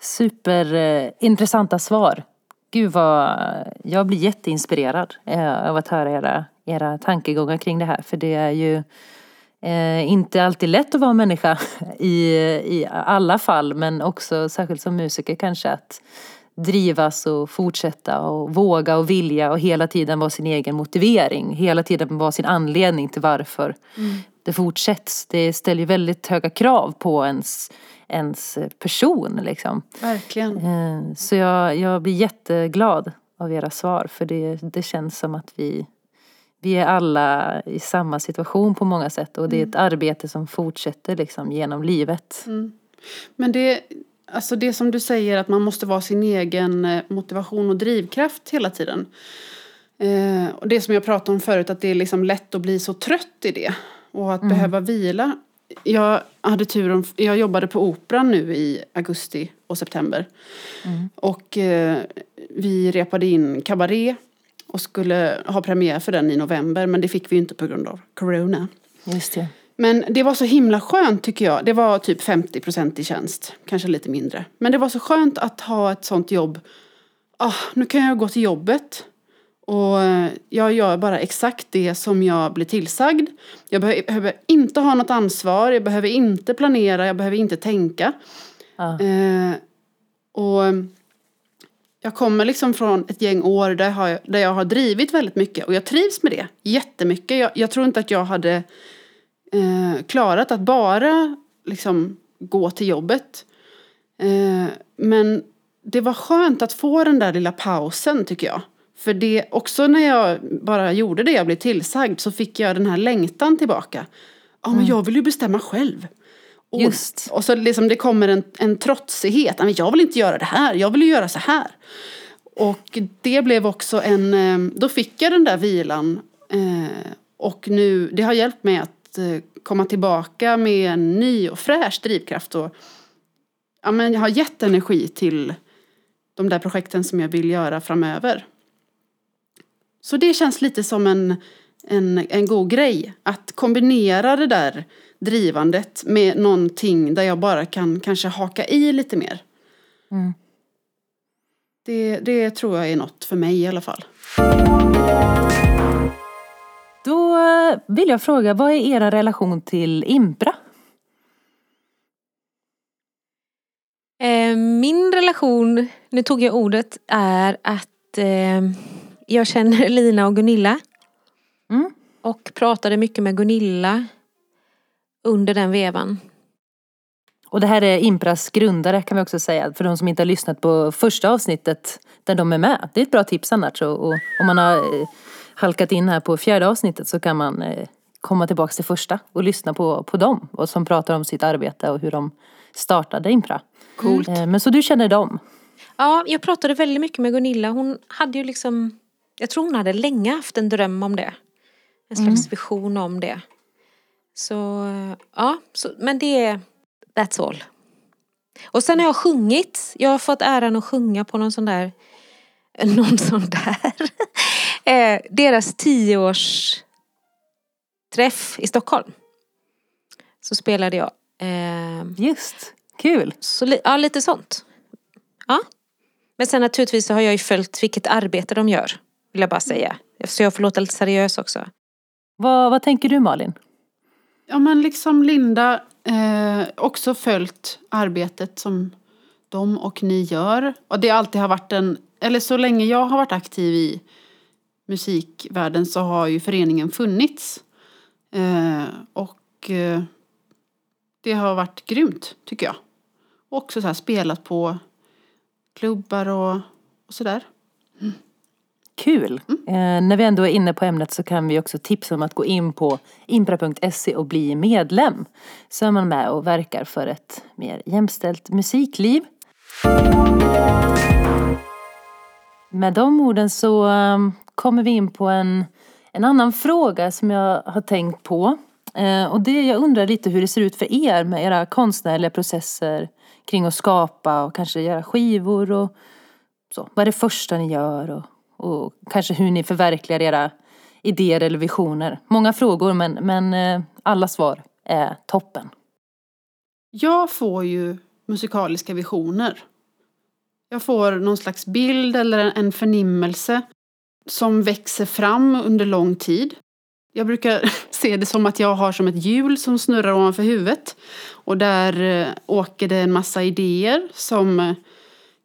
Superintressanta svar. Gud vad, jag blir jätteinspirerad eh, av att höra era, era tankegångar kring det här. För det är ju eh, inte alltid lätt att vara människa i, i alla fall. Men också särskilt som musiker kanske att drivas och fortsätta och våga och vilja och hela tiden vara sin egen motivering. Hela tiden vara sin anledning till varför det fortsätts. Det ställer ju väldigt höga krav på ens, ens person liksom. Verkligen. Eh, Så jag, jag blir jätteglad av era svar för det, det känns som att vi, vi är alla i samma situation på många sätt och det är ett arbete som fortsätter liksom genom livet. Men det, alltså det som du säger att man måste vara sin egen eh, motivation och drivkraft hela tiden. Eh, och det som jag pratade om förut, att det är liksom lätt att bli så trött i det. Och att behöva vila. Jag hade turen, jag jobbade på Operan nu i augusti och september. Och eh, vi repade in Cabaret och skulle ha premiär för den i november. Men det fick vi inte på grund av corona. Just det. Men det var så himla skönt tycker jag. Det var typ 50% i tjänst, kanske lite mindre. Men det var så skönt att ha ett sånt jobb. Ah, nu kan jag gå till jobbet och jag gör bara exakt det som jag blir tillsagd. Jag behöver, inte ha något ansvar, jag behöver inte planera, jag behöver inte tänka. Ja. Eh, och jag kommer liksom från ett gäng år där jag, har, där jag har drivit väldigt mycket och jag trivs med det jättemycket. Jag, jag tror inte att jag hade eh, klarat att bara liksom gå till jobbet. Eh, men det var skönt att få den där lilla pausen tycker jag. För det, också när jag bara gjorde det jag blev tillsagd så fick jag den här längtan tillbaka. Ja, men jag vill ju bestämma själv. Och, Just. och så liksom det kommer en, en trotsighet. "Nej, Men jag vill inte göra det här, jag vill ju göra så här. Och det blev också en, eh, då fick jag den där vilan. eh, Och nu, det har hjälpt mig att eh, komma tillbaka med en ny och fräsch drivkraft. Och, ja, men jag har gett energi till de där projekten som jag vill göra framöver. Så det känns lite som en, en, en god grej. Att kombinera det där drivandet med någonting där jag bara kan kanske haka i lite mer. Mm. Det, det tror jag är något för mig i alla fall. Då eh, vill jag fråga, vad är era relation till Impra? Eh, min relation, nu tog jag ordet, är att eh, jag känner Lina och Gunilla. Mm. Och pratade mycket med Gunilla under den vevan. Och det här är Impras grundare kan vi också säga, för de som inte har lyssnat på första avsnittet där de är med. Det är ett bra tips annars. Och, och om man har eh, halkat in här på fjärde avsnittet så kan man eh, komma tillbaka till första och lyssna på, på dem. Och som pratar om sitt arbete och hur de startade Impra. Coolt. Eh, men så du känner dem? Ja, jag pratade väldigt mycket med Gunilla. Hon hade ju liksom, jag tror hon hade länge haft en dröm om det. En slags vision om det. Så, ja, så, men det är, that's all. Och sen har jag sjungit. Jag har fått äran att sjunga på någon sån där, någon sån där, eh, deras tioårs träff i Stockholm. Så spelade jag. Eh, Just, kul. så ja, lite sånt. Ja. Men sen naturligtvis så har jag ju följt vilket arbete de gör. Vill jag bara säga. Så jag får låta lite seriös också. Vad, vad tänker du Malin? Ja men liksom Linda eh, också följt arbetet som de och ni gör. Och det alltid har varit en, eller så länge jag har varit aktiv i musikvärlden så har ju föreningen funnits. Eh, och eh, det har varit grymt tycker jag. Och också så här spelat på klubbar och, och sådär. Kul! Eh, när vi ändå är inne på ämnet så kan vi också tipsa om att gå in på impra.se och bli medlem. Så är man med och verkar för ett mer jämställt musikliv. Med de orden så um, kommer vi in på en, en annan fråga som jag har tänkt på. Eh, och det jag undrar lite hur det ser ut för er med era konstnärliga processer kring att skapa och kanske göra skivor och så. Vad är det första ni gör och, och kanske hur ni förverkligar era idéer eller visioner. Många frågor men, men eh, alla svar är toppen. Jag får ju musikaliska visioner. Jag får någon slags bild eller en förnimmelse som växer fram under lång tid. Jag brukar se det som att jag har som ett hjul som snurrar ovanför huvudet. Och där eh, åker det en massa idéer som eh,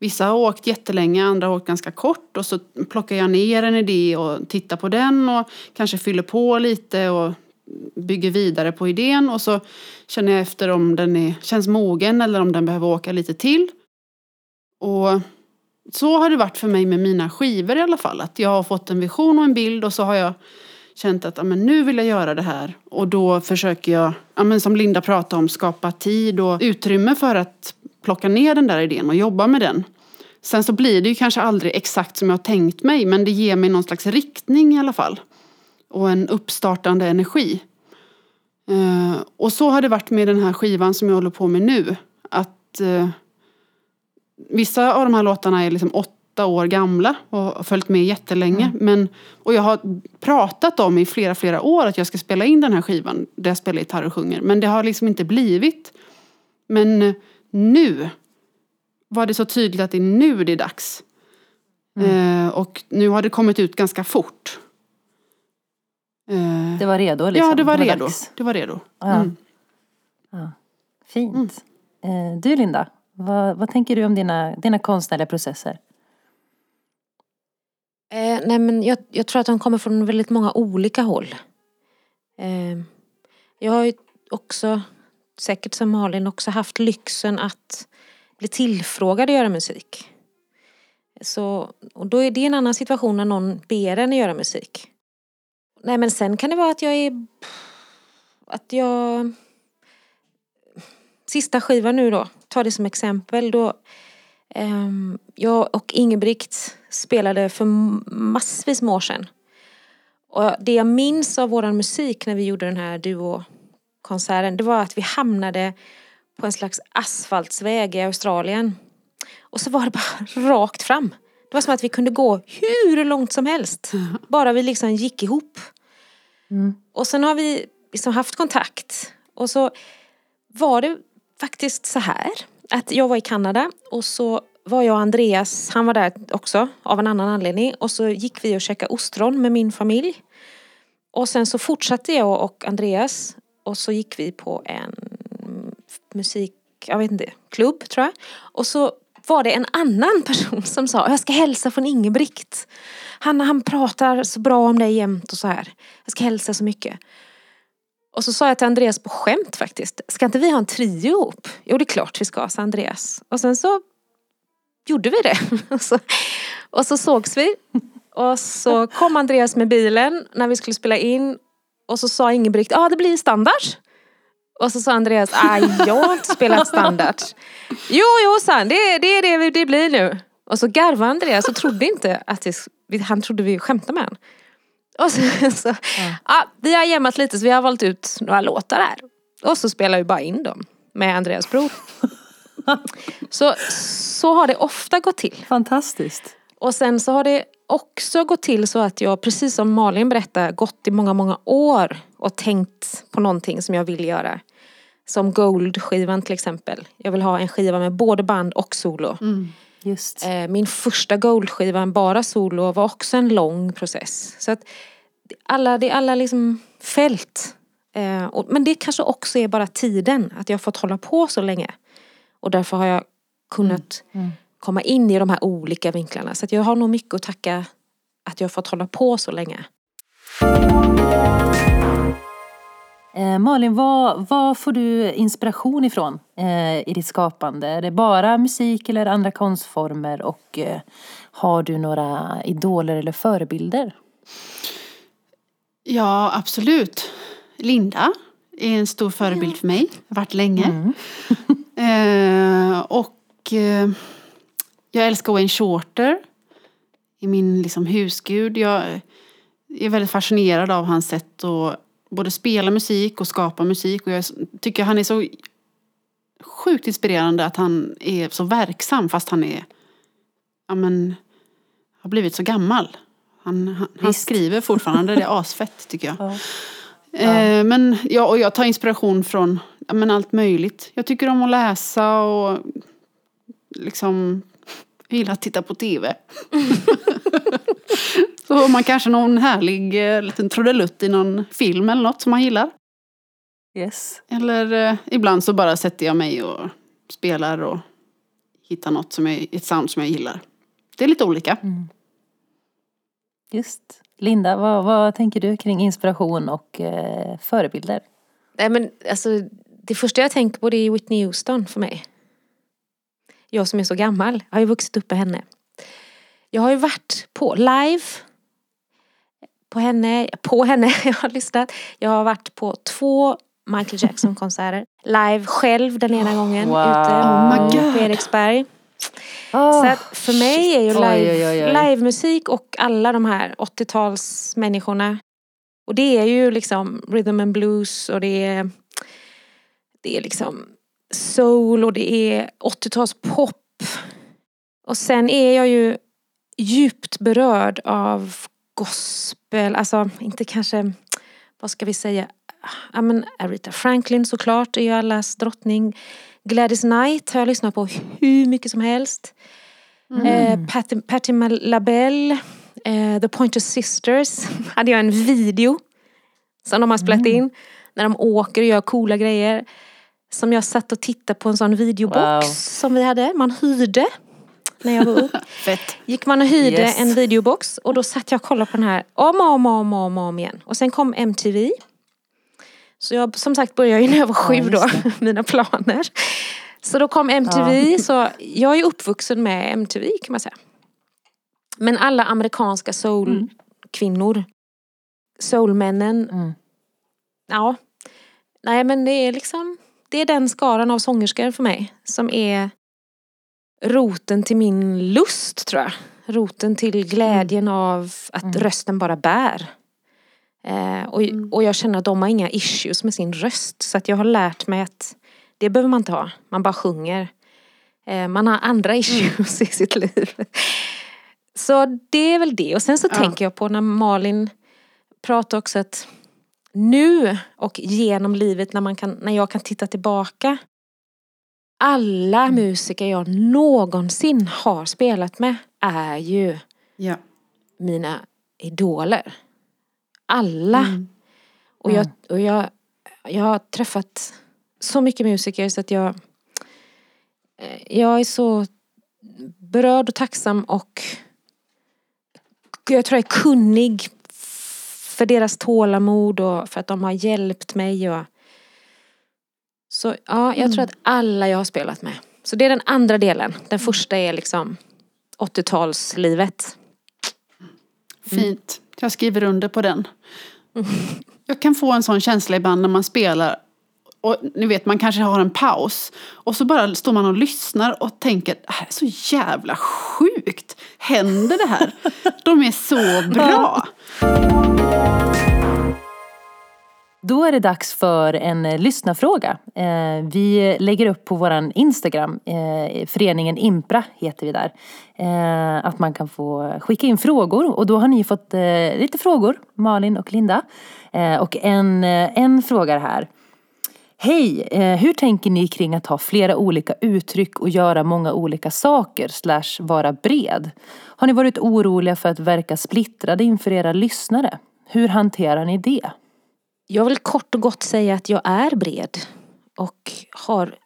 vissa har åkt jättelänge, andra har åkt ganska kort. Och så plockar jag ner en idé och tittar på den och kanske fyller på lite och bygger vidare på idén. Och så känner jag efter om den är, känns mogen eller om den behöver åka lite till. Och så har det varit för mig med mina skivor i alla fall. Att jag har fått en vision och en bild och så har jag känt att amen, nu vill jag göra det här. Och då försöker jag, amen, som Linda pratade om, skapa tid och utrymme för att plocka ner den där idén och jobba med den. Sen så blir det ju kanske aldrig exakt som jag har tänkt mig men det ger mig någon slags riktning i alla fall. Och en uppstartande energi. Eh, och så har det varit med den här skivan som jag håller på med nu. Att eh, vissa av de här låtarna är liksom åtta år gamla och har följt med jättelänge. Men, och jag har pratat om i flera, flera år att jag ska spela in den här skivan där jag spelar gitarr och sjunger. Men det har liksom inte blivit. Men eh, nu var det så tydligt att det är nu det är dags. Eh, och nu har det kommit ut ganska fort. Eh, Det var redo liksom? ja, det var redo. dags. Det var redo. Ja. Mm. Fint. Eh, du Linda, vad, vad tänker du om dina, dina konstnärliga processer? Eh, nej men jag, jag tror att de kommer från väldigt många olika håll. Eh, jag har ju också, säkert som Malin, också haft lyxen att bli tillfrågad att göra musik. Så, och då är det en annan situation när någon ber en att göra musik. Nej men sen kan det vara att jag är... Att jag... Sista skivan nu då, ta det som exempel. Då, ehm, jag och Ingebrigt spelade för massvis med år sedan. Och det jag minns av våran musik när vi gjorde den här duokonserten, det var att vi hamnade på en slags asfaltsväg i Australien. Och så var det bara rakt fram. Det var som att vi kunde gå hur långt som helst. Bara vi liksom gick ihop. Och sen har vi liksom haft kontakt. Och så var det faktiskt så här. Att jag var i Kanada och så var jag och Andreas, han var där också av en annan anledning. Och så gick vi och käkade ostron med min familj. Och sen så fortsatte jag och Andreas och så gick vi på en musik, jag vet inte, klubb tror jag. Och så var det en annan person som sa, jag ska hälsa från Ingebrigt. Han, han pratar så bra om dig jämt och så här. Jag ska hälsa så mycket. Och så sa jag till Andreas på skämt faktiskt, ska inte vi ha en trio ihop? Jo det är klart vi ska, sa Andreas. Och sen så gjorde vi det. Och så, och så sågs vi. Och så kom Andreas med bilen när vi skulle spela in. Och så sa Ingebrigt, ja ah, det blir standard. Och så sa Andreas, aj jag har inte spelat standard. Jo, jo sa han, det, är det det blir nu. Och så garvade Andreas och trodde inte att det, han trodde vi skämtade med honom. Och så, så ja. vi har jämmat lite så vi har valt ut några låtar här. Och så spelar vi bara in dem med Andreas bror. Så, så har det ofta gått till. Fantastiskt. Och sen så har det också gått till så att jag, precis som Malin berättade, gått i många, många år och tänkt på någonting som jag vill göra. Som Gold-skivan till exempel. Jag vill ha en skiva med både band och solo. Just. Eh, Min första Gold-skiva, bara solo, var också en lång process. Så att alla, det är alla liksom fält. Eh, och, men det kanske också är bara tiden, att jag har fått hålla på så länge. Och därför har jag kunnat komma in i de här olika vinklarna. Så att jag har nog mycket att tacka att jag fått hålla på så länge. Eh, Malin, vad, vad får du inspiration ifrån eh, i ditt skapande? Är det bara musik eller andra konstformer? Och eh, har du några idoler eller förebilder? Ja, absolut. Linda är en stor förebild för mig. Har varit länge. eh, och eh, jag älskar Wayne Shorter. I min liksom, husgud. Jag är väldigt fascinerad av hans sätt att både spela musik och skapa musik. Och jag tycker han är så sjukt inspirerande att han är så verksam fast han är, ja men, har blivit så gammal. Han, han, han skriver fortfarande, det är asfett tycker jag. Ja. Eh, men ja, och jag tar inspiration från ja, men allt möjligt. Jag tycker om att läsa och liksom jag gillar att titta på tv. Så har man kanske någon härlig eh, liten trudelutt i någon film eller något som man gillar. Yes. Eller eh, ibland så bara sätter jag mig och spelar och hittar något som är ett sound som jag gillar. Det är lite olika. Just. Linda, vad, vad tänker du kring inspiration och eh, förebilder? Nej men alltså, det första jag tänker på det är Whitney Houston för mig. Jag som är så gammal, jag har ju vuxit upp med henne. Jag har ju varit på live på henne, på henne, jag har lyssnat. Jag har varit på två Michael Jackson-konserter. Live själv den ena gången Wow. ute Oh på. Eriksberg. Oh, Så att för mig är ju live, livemusik och alla de här 80-talsmänniskorna. Och det är ju liksom rhythm and blues och det är, det är liksom soul och det är 80-talspop. Och sen är jag ju djupt berörd av gospel, alltså inte kanske, vad ska vi säga, ja men Aretha Franklin såklart är ju allas drottning. Gladys Knight har jag lyssnat på hur mycket som helst. Eh, Patti, Patti LaBelle, eh, The Pointer Sisters hade jag en video som de har spelat in. När de åker och gör coola grejer. Som jag satt och tittade på en sån videobox Wow. som vi hade. Man hyrde när jag var ung. Fett. Gick man och hyrde Yes. en videobox och då satt jag och kollade på den här om och om och om om, om igen. Och sen kom MTV. Så jag som sagt började ju när jag var sju just då, mina planer. Så då kom MTV, så jag är uppvuxen med MTV kan man säga. Men alla amerikanska soulkvinnor, soulmännen, Mm. ja. Nej men det är liksom, det är den skaran av sångerskor för mig som är roten till min lust tror jag. Roten till glädjen av att rösten bara bär. Eh, och, och jag känner att de har inga issues med sin röst. Så att jag har lärt mig att det behöver man inte ha. Man bara sjunger. Eh, man har andra issues i sitt liv. Så det är väl det. Och sen så Ja. tänker jag på när Malin pratar också att nu och genom livet när, man kan, när jag kan titta tillbaka. Alla musiker jag någonsin har spelat med är ju Ja. mina idoler. Alla. Och, jag, och jag, jag har träffat så mycket musiker så att jag eh, jag är så berörd och tacksam och jag tror jag är kunnig för deras tålamod och för att de har hjälpt mig. Och, så ja, jag tror att alla jag har spelat med. Så det är den andra delen. Den första är liksom 80-talslivet. Fint. Jag skriver under på den. Jag kan få en sån känsla ibland när man spelar. Och ni vet, man kanske har en paus. Och så bara står man och lyssnar och tänker, det här är så jävla sjukt. Händer det här? De är så bra. Då är det dags för en eh, lyssnarfråga. Eh, vi lägger upp på vår Instagram, eh, föreningen Impra heter vi där. Eh, att man kan få skicka in frågor och då har ni fått eh, lite frågor, Malin och Linda. Eh, och en, en fråga här. Hej! Hur tänker ni kring att ha flera olika uttryck och göra många olika saker slash vara bred? Har ni varit oroliga för att verka splittrade inför era lyssnare? Hur hanterar ni det? Jag vill kort och gott säga att jag är bred och har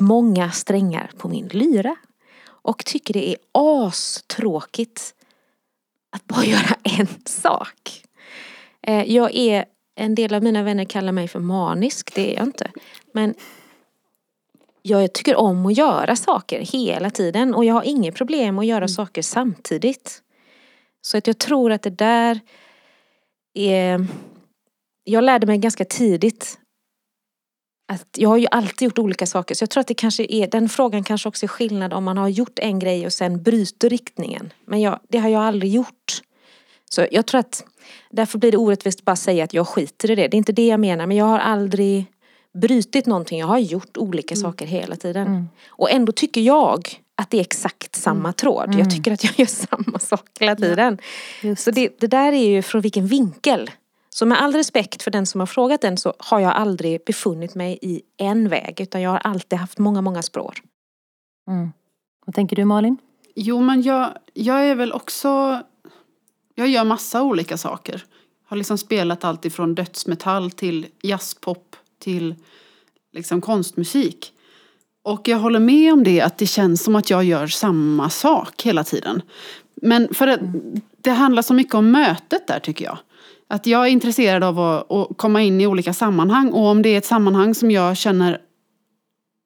många strängar på min lyra. Och tycker det är astråkigt att bara göra en sak. Eh, Jag är, en del av mina vänner kallar mig för manisk, det är jag inte. Men jag tycker om att göra saker hela tiden och jag har inget problem att göra saker samtidigt. Så att jag tror att det där är... Jag lärde mig ganska tidigt att jag har ju alltid gjort olika saker så jag tror att det kanske är, den frågan kanske också är skillnad om man har gjort en grej och sen bryter riktningen. Men jag, det har jag aldrig gjort. Så jag tror att därför blir det orättvist att bara säga att jag skiter i det. Det är inte det jag menar men jag har aldrig brutit någonting. Jag har gjort olika saker hela tiden. Och ändå tycker jag att det är exakt samma tråd. Jag tycker att jag gör samma sak hela tiden. Just. Så det, det där är ju från vilken vinkel. Så med all respekt för den som har frågat den så har jag aldrig befunnit mig i en väg utan jag har alltid haft många, många spår. Mm. Vad tänker du Malin? Jo, men jag, jag är väl också... Jag gör massa olika saker. Har liksom spelat allt ifrån dödsmetall till jazzpop till liksom konstmusik. Och jag håller med om det, att det känns som att jag gör samma sak hela tiden. Men för att det handlar så mycket om mötet där tycker jag. Att jag är intresserad av att, att komma in i olika sammanhang och om det är ett sammanhang som jag känner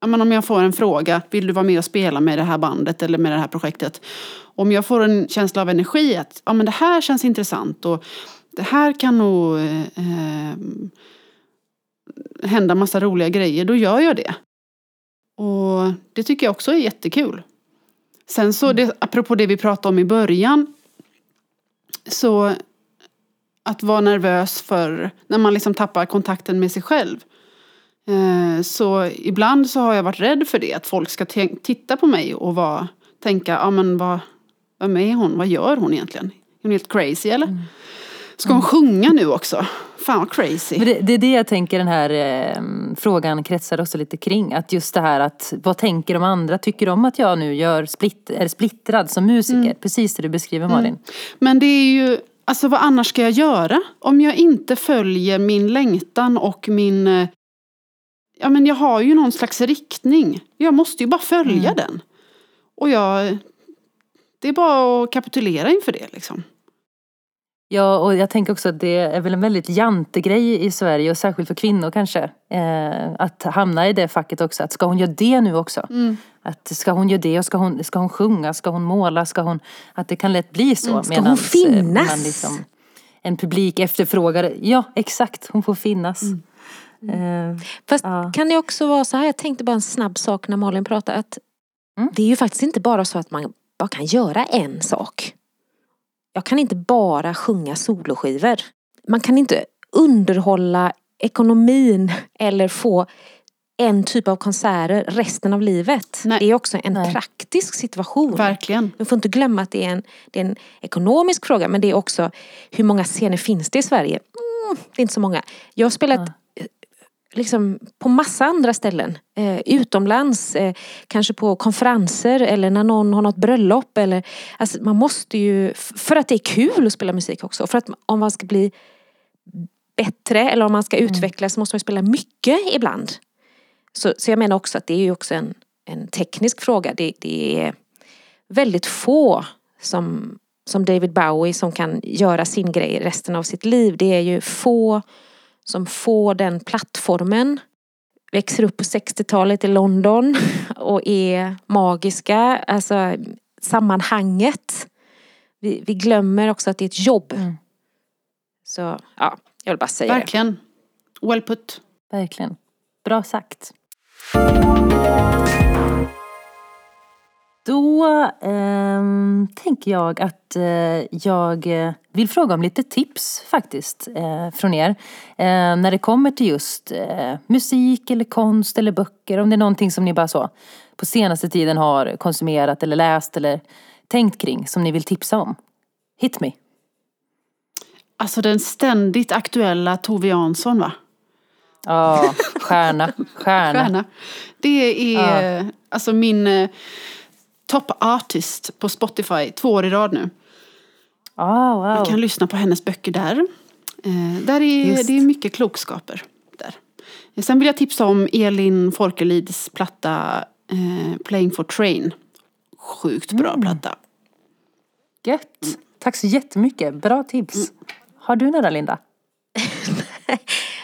Ja, men om jag får en fråga, vill du vara med och spela med det här bandet eller med det här projektet? Om jag får en känsla av energi att ja, men det här känns intressant och det här kan nog eh, eh hända massa roliga grejer, då gör jag det. Och det tycker jag också är jättekul. Sen så, det, apropå det vi pratade om i början, så att vara nervös för när man liksom tappar kontakten med sig själv. Eh, Så ibland så har jag varit rädd för det, att folk ska titta på mig och vara, tänka, ja men vad, vem är hon, vad gör hon egentligen? Är hon helt crazy eller? Ska hon sjunga nu också? Fan vad crazy. Det, det är det jag tänker den här eh, frågan kretsar också lite kring. Att just det här att vad tänker de andra? Tycker de att jag nu gör splitt, är splittrad som musiker? Precis det du beskriver Malin. Men det är ju, alltså vad annars ska jag göra? Om jag inte följer min längtan och min... eh, Ja men jag har ju någon slags riktning. Jag måste ju bara följa den. Och jag... Det är bara att kapitulera inför det liksom. Ja, och jag tänker också att det är väl en väldigt jantegrej i Sverige och särskilt för kvinnor kanske. Eh, att hamna i det facket också. Att ska hon göra det nu också? Att ska hon göra det och ska hon, ska hon sjunga, ska hon måla, ska hon... Att det kan lätt bli så. Mm, ska hon eh, finnas? Man liksom, en publik efterfrågar. Ja, exakt. Hon får finnas. Eh, Fast Ja. kan det också vara så här, jag tänkte bara en snabb sak när Malin pratade. Att Mm. Det är ju faktiskt inte bara så att man bara kan göra en sak. Jag kan inte bara sjunga soloskivor. Man kan inte underhålla ekonomin eller få en typ av konserter resten av livet. Nej. Det är också en Nej. praktisk situation. Verkligen. Man får inte glömma att det är, en, det är en ekonomisk fråga men det är också hur många scener finns det i Sverige? Mm, det är inte så många. Jag har spelat eh, liksom på massa andra ställen. Eh, utomlands, eh, kanske på konferenser eller när någon har något bröllop. Eller, alltså man måste ju, för att det är kul att spela musik också. För att om man ska bli bättre eller om man ska utvecklas så måste man spela mycket ibland. Så, så jag menar också att det är ju också en, en teknisk fråga. Det, det är väldigt få som, som David Bowie som kan göra sin grej resten av sitt liv. Det är ju få som får den plattformen. Växer upp på 60-talet i London och är magiska. Alltså sammanhanget. Vi, vi glömmer också att det är ett jobb. Mm. Så ja, jag vill bara säga det. Verkligen. Well put. verkligen. Bra sagt. Då eh, tänker jag att eh, jag eh, vill fråga om lite tips faktiskt eh, från er. Eh, när det kommer till just eh, musik eller konst eller böcker. Om det är någonting som ni bara så på senaste tiden har konsumerat eller läst eller tänkt kring som ni vill tipsa om. Hit me. Alltså den ständigt aktuella Tove Jansson va? Ja, stjärna. Stjärna. Stjärna. Det är alltså min eh, top artist på Spotify två år i rad nu. Ah, wow. Man kan lyssna på hennes böcker där. Eh, där är, Just. det är mycket klokskaper. Där. Sen vill jag tipsa om Elin Folkelids platta eh, Playing for Train. Sjukt bra Mm. platta. Gött. Tack så jättemycket. Bra tips. Har du några Linda?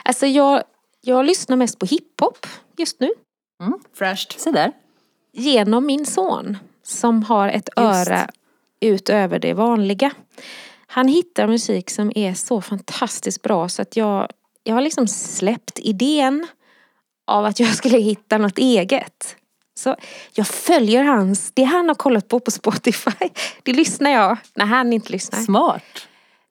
Alltså jag, jag lyssnar mest på hiphop just nu. Fräscht. Se där. Genom min son som har ett öra utöver det vanliga. Han hittar musik som är så fantastiskt bra så att jag, jag har liksom släppt idén av att jag skulle hitta något eget. Så jag följer hans, det han har kollat på på Spotify, det lyssnar jag när han inte lyssnar. Smart.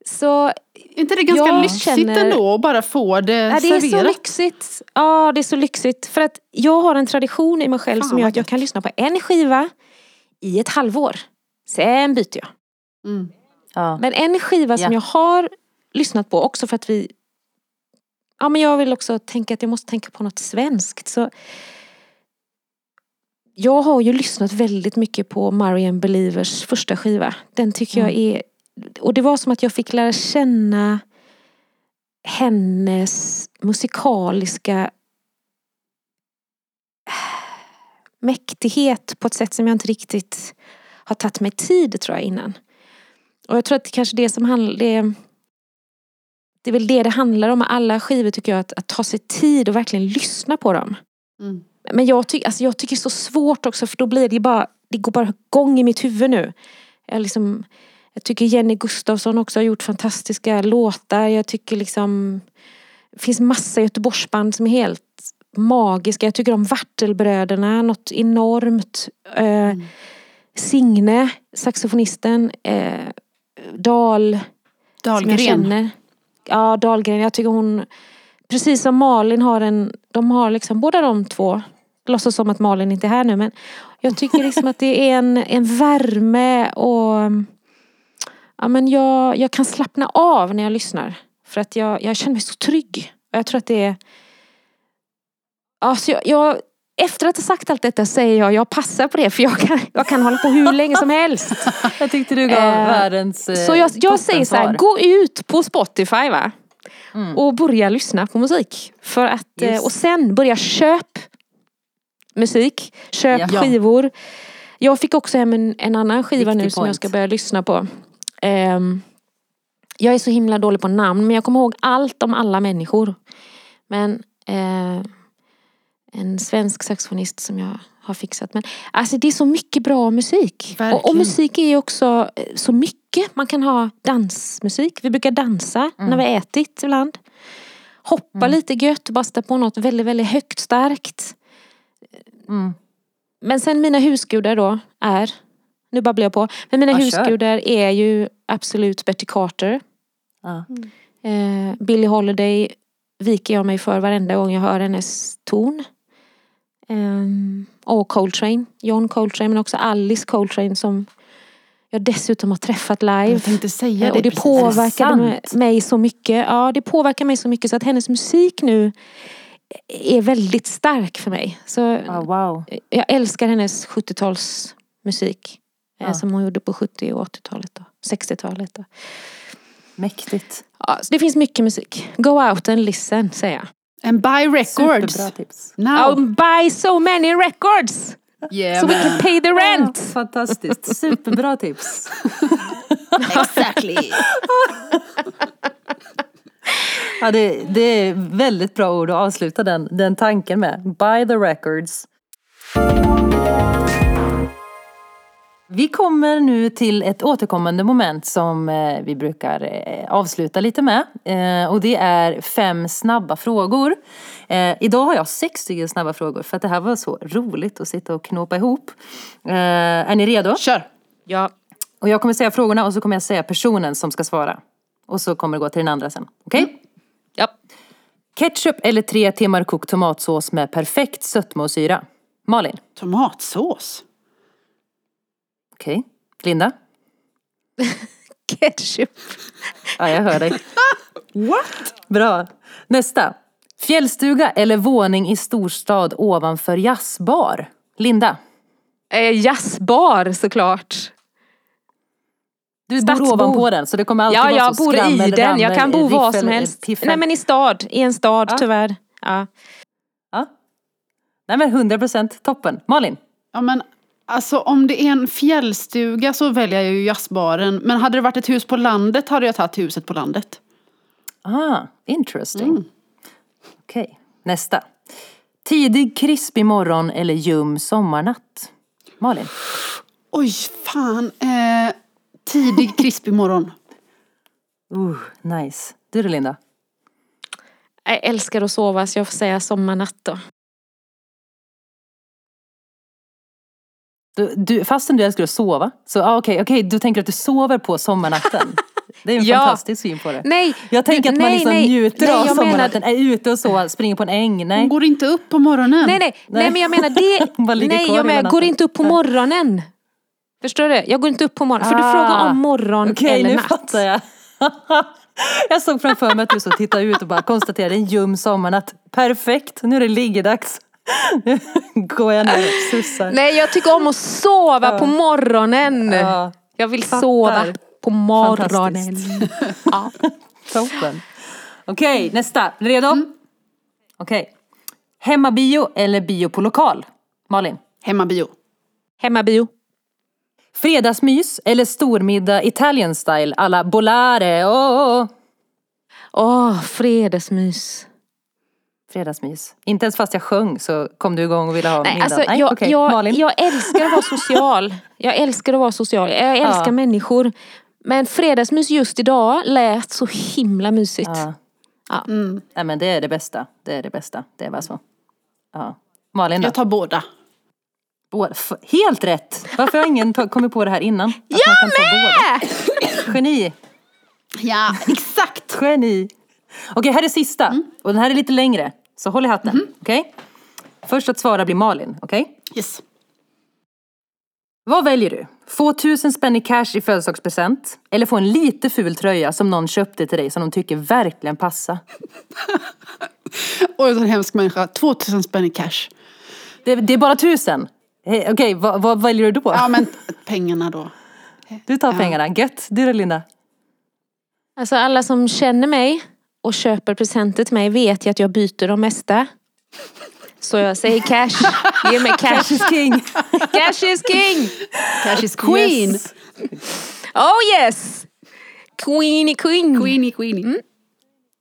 Så Är inte det ganska Jag lyxigt känner- ändå att bara få det Ja, det är så serverat? lyxigt. Ja, det är så lyxigt. För att jag har en tradition i mig själv Fan, som gör att jag kan lyssna på en skiva i ett halvår. Sen byter jag. Mm. Ja. Men en skiva som Ja. jag har lyssnat på också för att vi... Ja, men jag vill också tänka att jag måste tänka på något svenskt. Så jag har ju lyssnat väldigt mycket på Marianne Believers första skiva. Den tycker jag är... Och det var som att jag fick lära känna hennes musikaliska mäktighet på ett sätt som jag inte riktigt har tagit mig tid tror jag innan. Och jag tror att det kanske det som handlar, det, det är väl det det handlar om med alla skivor tycker jag, att, att ta sig tid och verkligen lyssna på dem. Mm. Men jag, ty, alltså jag tycker det är så svårt också för då blir det bara, det går bara igång i mitt huvud nu. Jag, liksom, jag tycker Jenny Gustafsson också har gjort fantastiska låtar. Jag tycker liksom, det finns massa Göteborgsband som är helt magiska. Jag tycker om Vartelbröderna, något enormt. Eh, Signe, saxofonisten. Eh, Dal, som jag Dahlgren. känner. Ja, Dahlgren. Jag tycker hon, precis som Malin har en, de har liksom båda de två, låtsas som att Malin inte är här nu men jag tycker liksom att det är en, en värme och ja, men jag, jag kan slappna av när jag lyssnar. För att jag, jag känner mig så trygg. Och jag tror att det är Alltså jag, jag, efter att ha sagt allt detta säger jag, jag passar på det för jag kan, jag kan hålla på hur länge som helst. Jag tyckte du gav Eh, världens eh, Så jag, jag säger så här, gå ut på Spotify va. Mm. Och börja lyssna på musik. För att, eh, Just. och sen börja köp musik, köp Ja. skivor. Jag fick också hem en, en annan skiva Viktig nu som jag point. ska börja lyssna på. Ehm, jag är så himla dålig på namn men jag kommer ihåg allt om alla människor. Men eh, en svensk saxofonist som jag har fixat. Men alltså det är så mycket bra musik. Och, och musik är också eh, så mycket. Man kan ha dansmusik. Vi brukar dansa när vi ätit ibland. Hoppa lite gött, bara sätta på något väldigt, väldigt högt, starkt. Mm. Men sen mina husgudar då är, nu babblar jag på, men mina Ja, husgudar är ju absolut Betty Carter. Ja. Eh, Billie Holiday viker jag mig för varenda gång jag hör hennes ton. Ehm, och Coltrane, John Coltrane men också Alice Coltrane som jag dessutom har träffat live. Jag tänkte säga det. och det precis. påverkade det mig- så mycket. Ja, det påverkar mig så mycket så att hennes musik nu är väldigt stark för mig. Så Ja, wow. jag älskar hennes 70-talsmusik. Eh, Ja. Som hon gjorde på 70 och 80-talet och 60-talet. då. Mäktigt. Ja, så det finns mycket musik. Go out and listen säger jag. And buy records. Superbra tips. Now. Oh, buy so many records! Yeah, So we man. can pay the rent! Fantastiskt. Superbra tips. Exactly. Ja, det, det är väldigt bra ord att avsluta den, den tanken med. Buy the records. Vi kommer nu till ett återkommande moment som eh, vi brukar eh, avsluta lite med. Eh, och det är fem snabba frågor. Idag har jag sex stycken snabba frågor för att det här var så roligt att sitta och knåpa ihop. Är ni redo? Kör! Ja. Och jag kommer säga frågorna och så kommer jag säga personen som ska svara. Och så kommer det gå till den andra sen. Okej? Ja. Ketchup eller tre timmar kokt tomatsås med perfekt sötma och syra? Malin? Tomatsås. Okej. Linda? Ketchup. Ja, jag hör dig. What? Bra. Nästa. Fjällstuga eller våning i storstad ovanför jazzbar? Linda? Eh, jazzbar såklart. Du Stadsbo. bor ovanpå den så det kommer alltid Ja, vara jag så bor skrammel, i den. Jag kan bo var som helst. piffel. Nej men i stad. I en stad Ja. tyvärr. Ja. Ja. Nej men 100 procent. Toppen. Malin? Ja men alltså om det är en fjällstuga så väljer jag ju jazzbaren. Men hade det varit ett hus på landet hade jag tagit huset på landet. Ah, interesting. Mm. Okej. Nästa. Tidig krispig morgon eller ljum sommarnatt? Malin? Oj, fan. Eh, tidig krispig morgon. Uh, nice. Du då Linda? Jag älskar att sova så jag får säga sommarnatt då. Du, du, fastän du älskar att sova, så ah, okej, okej, du tänker att du sover på sommarnatten. Det är en Ja. fantastisk syn på det. Nej! Jag tänker att man liksom nej, njuter nej, av jag menar- sommarnatten, är ute och så, springer på en äng. Nej. Hon går inte upp på morgonen. Nej, nej, nej, men jag menar det. nej, jag menar, går inte upp på morgonen. Förstår du? Jag går inte upp på morgonen. För du Ah. frågar om morgon Okej, eller nu natt. fattar jag. jag såg framför mig att du så tittade ut och bara konstaterade en ljum sommarnatt. Perfekt, nu är det liggedags. Går jag ner och sussar. Nej, jag tycker om att sova på morgonen. Ja. Jag vill Fattar. sova på morgonen. Ja. Toppen. Okej, nästa. Är du redo? Mm. Okej. Hemmabio eller bio på lokal? Malin. Hemmabio. Hemmabio. Fredagsmys eller stormiddag Italian style alla bolare? Oh. Åh, fredagsmys. Fredagsmys. Inte ens fast jag sjöng så kom du igång och ville ha Nej, middag. alltså, jag, okej. jag, Malin. jag älskar att vara social. Jag älskar att vara social. Jag älskar Ja. människor. Men fredagsmys just idag lät så himla mysigt. Ja. Mm. Nej men det är det bästa. Det är det bästa. Det är bara så. Ja. Malin då? Jag tar båda. Båda. Helt rätt! Varför har ingen kommit på det här innan? Att man kan ta båda. Geni! Ja, exakt. Geni! Okej, här är sista. Och den här är lite längre. Så håll i hatten. Okej? Först att svara blir Malin. Okej? Yes. Vad väljer du? Få tusen spänn i cash i födelsedagspresent? Eller få en lite ful tröja som någon köpte till dig som de tycker verkligen passar? Oj, så en hemsk människa. 2000 spänn i cash. Det, det är bara tusen. Eh, Okej, vad, vad väljer du då? Ja, men pengarna då. Du tar pengarna. Gött. Du då Linda? Alltså alla som känner mig och köper presenter till mig vet ju att jag byter de mesta. Så jag säger cash. Ge mig cash. Cash is king! Cash is king! Cash is queen. Yes. Oh yes! Queenie queen. Queenie, queenie.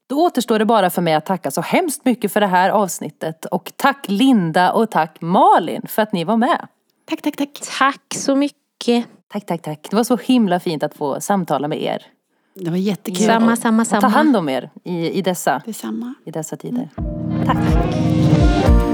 Då återstår det bara för mig att tacka så hemskt mycket för det här avsnittet. Och tack Linda och tack Malin för att ni var med. Tack, tack, tack. Tack så mycket. Tack, tack, tack. Det var så himla fint att få samtala med er. Det var jättekul. Samma, samma, Och ta samma. hand om er i, i, dessa, Detsamma. i dessa tider. Tack.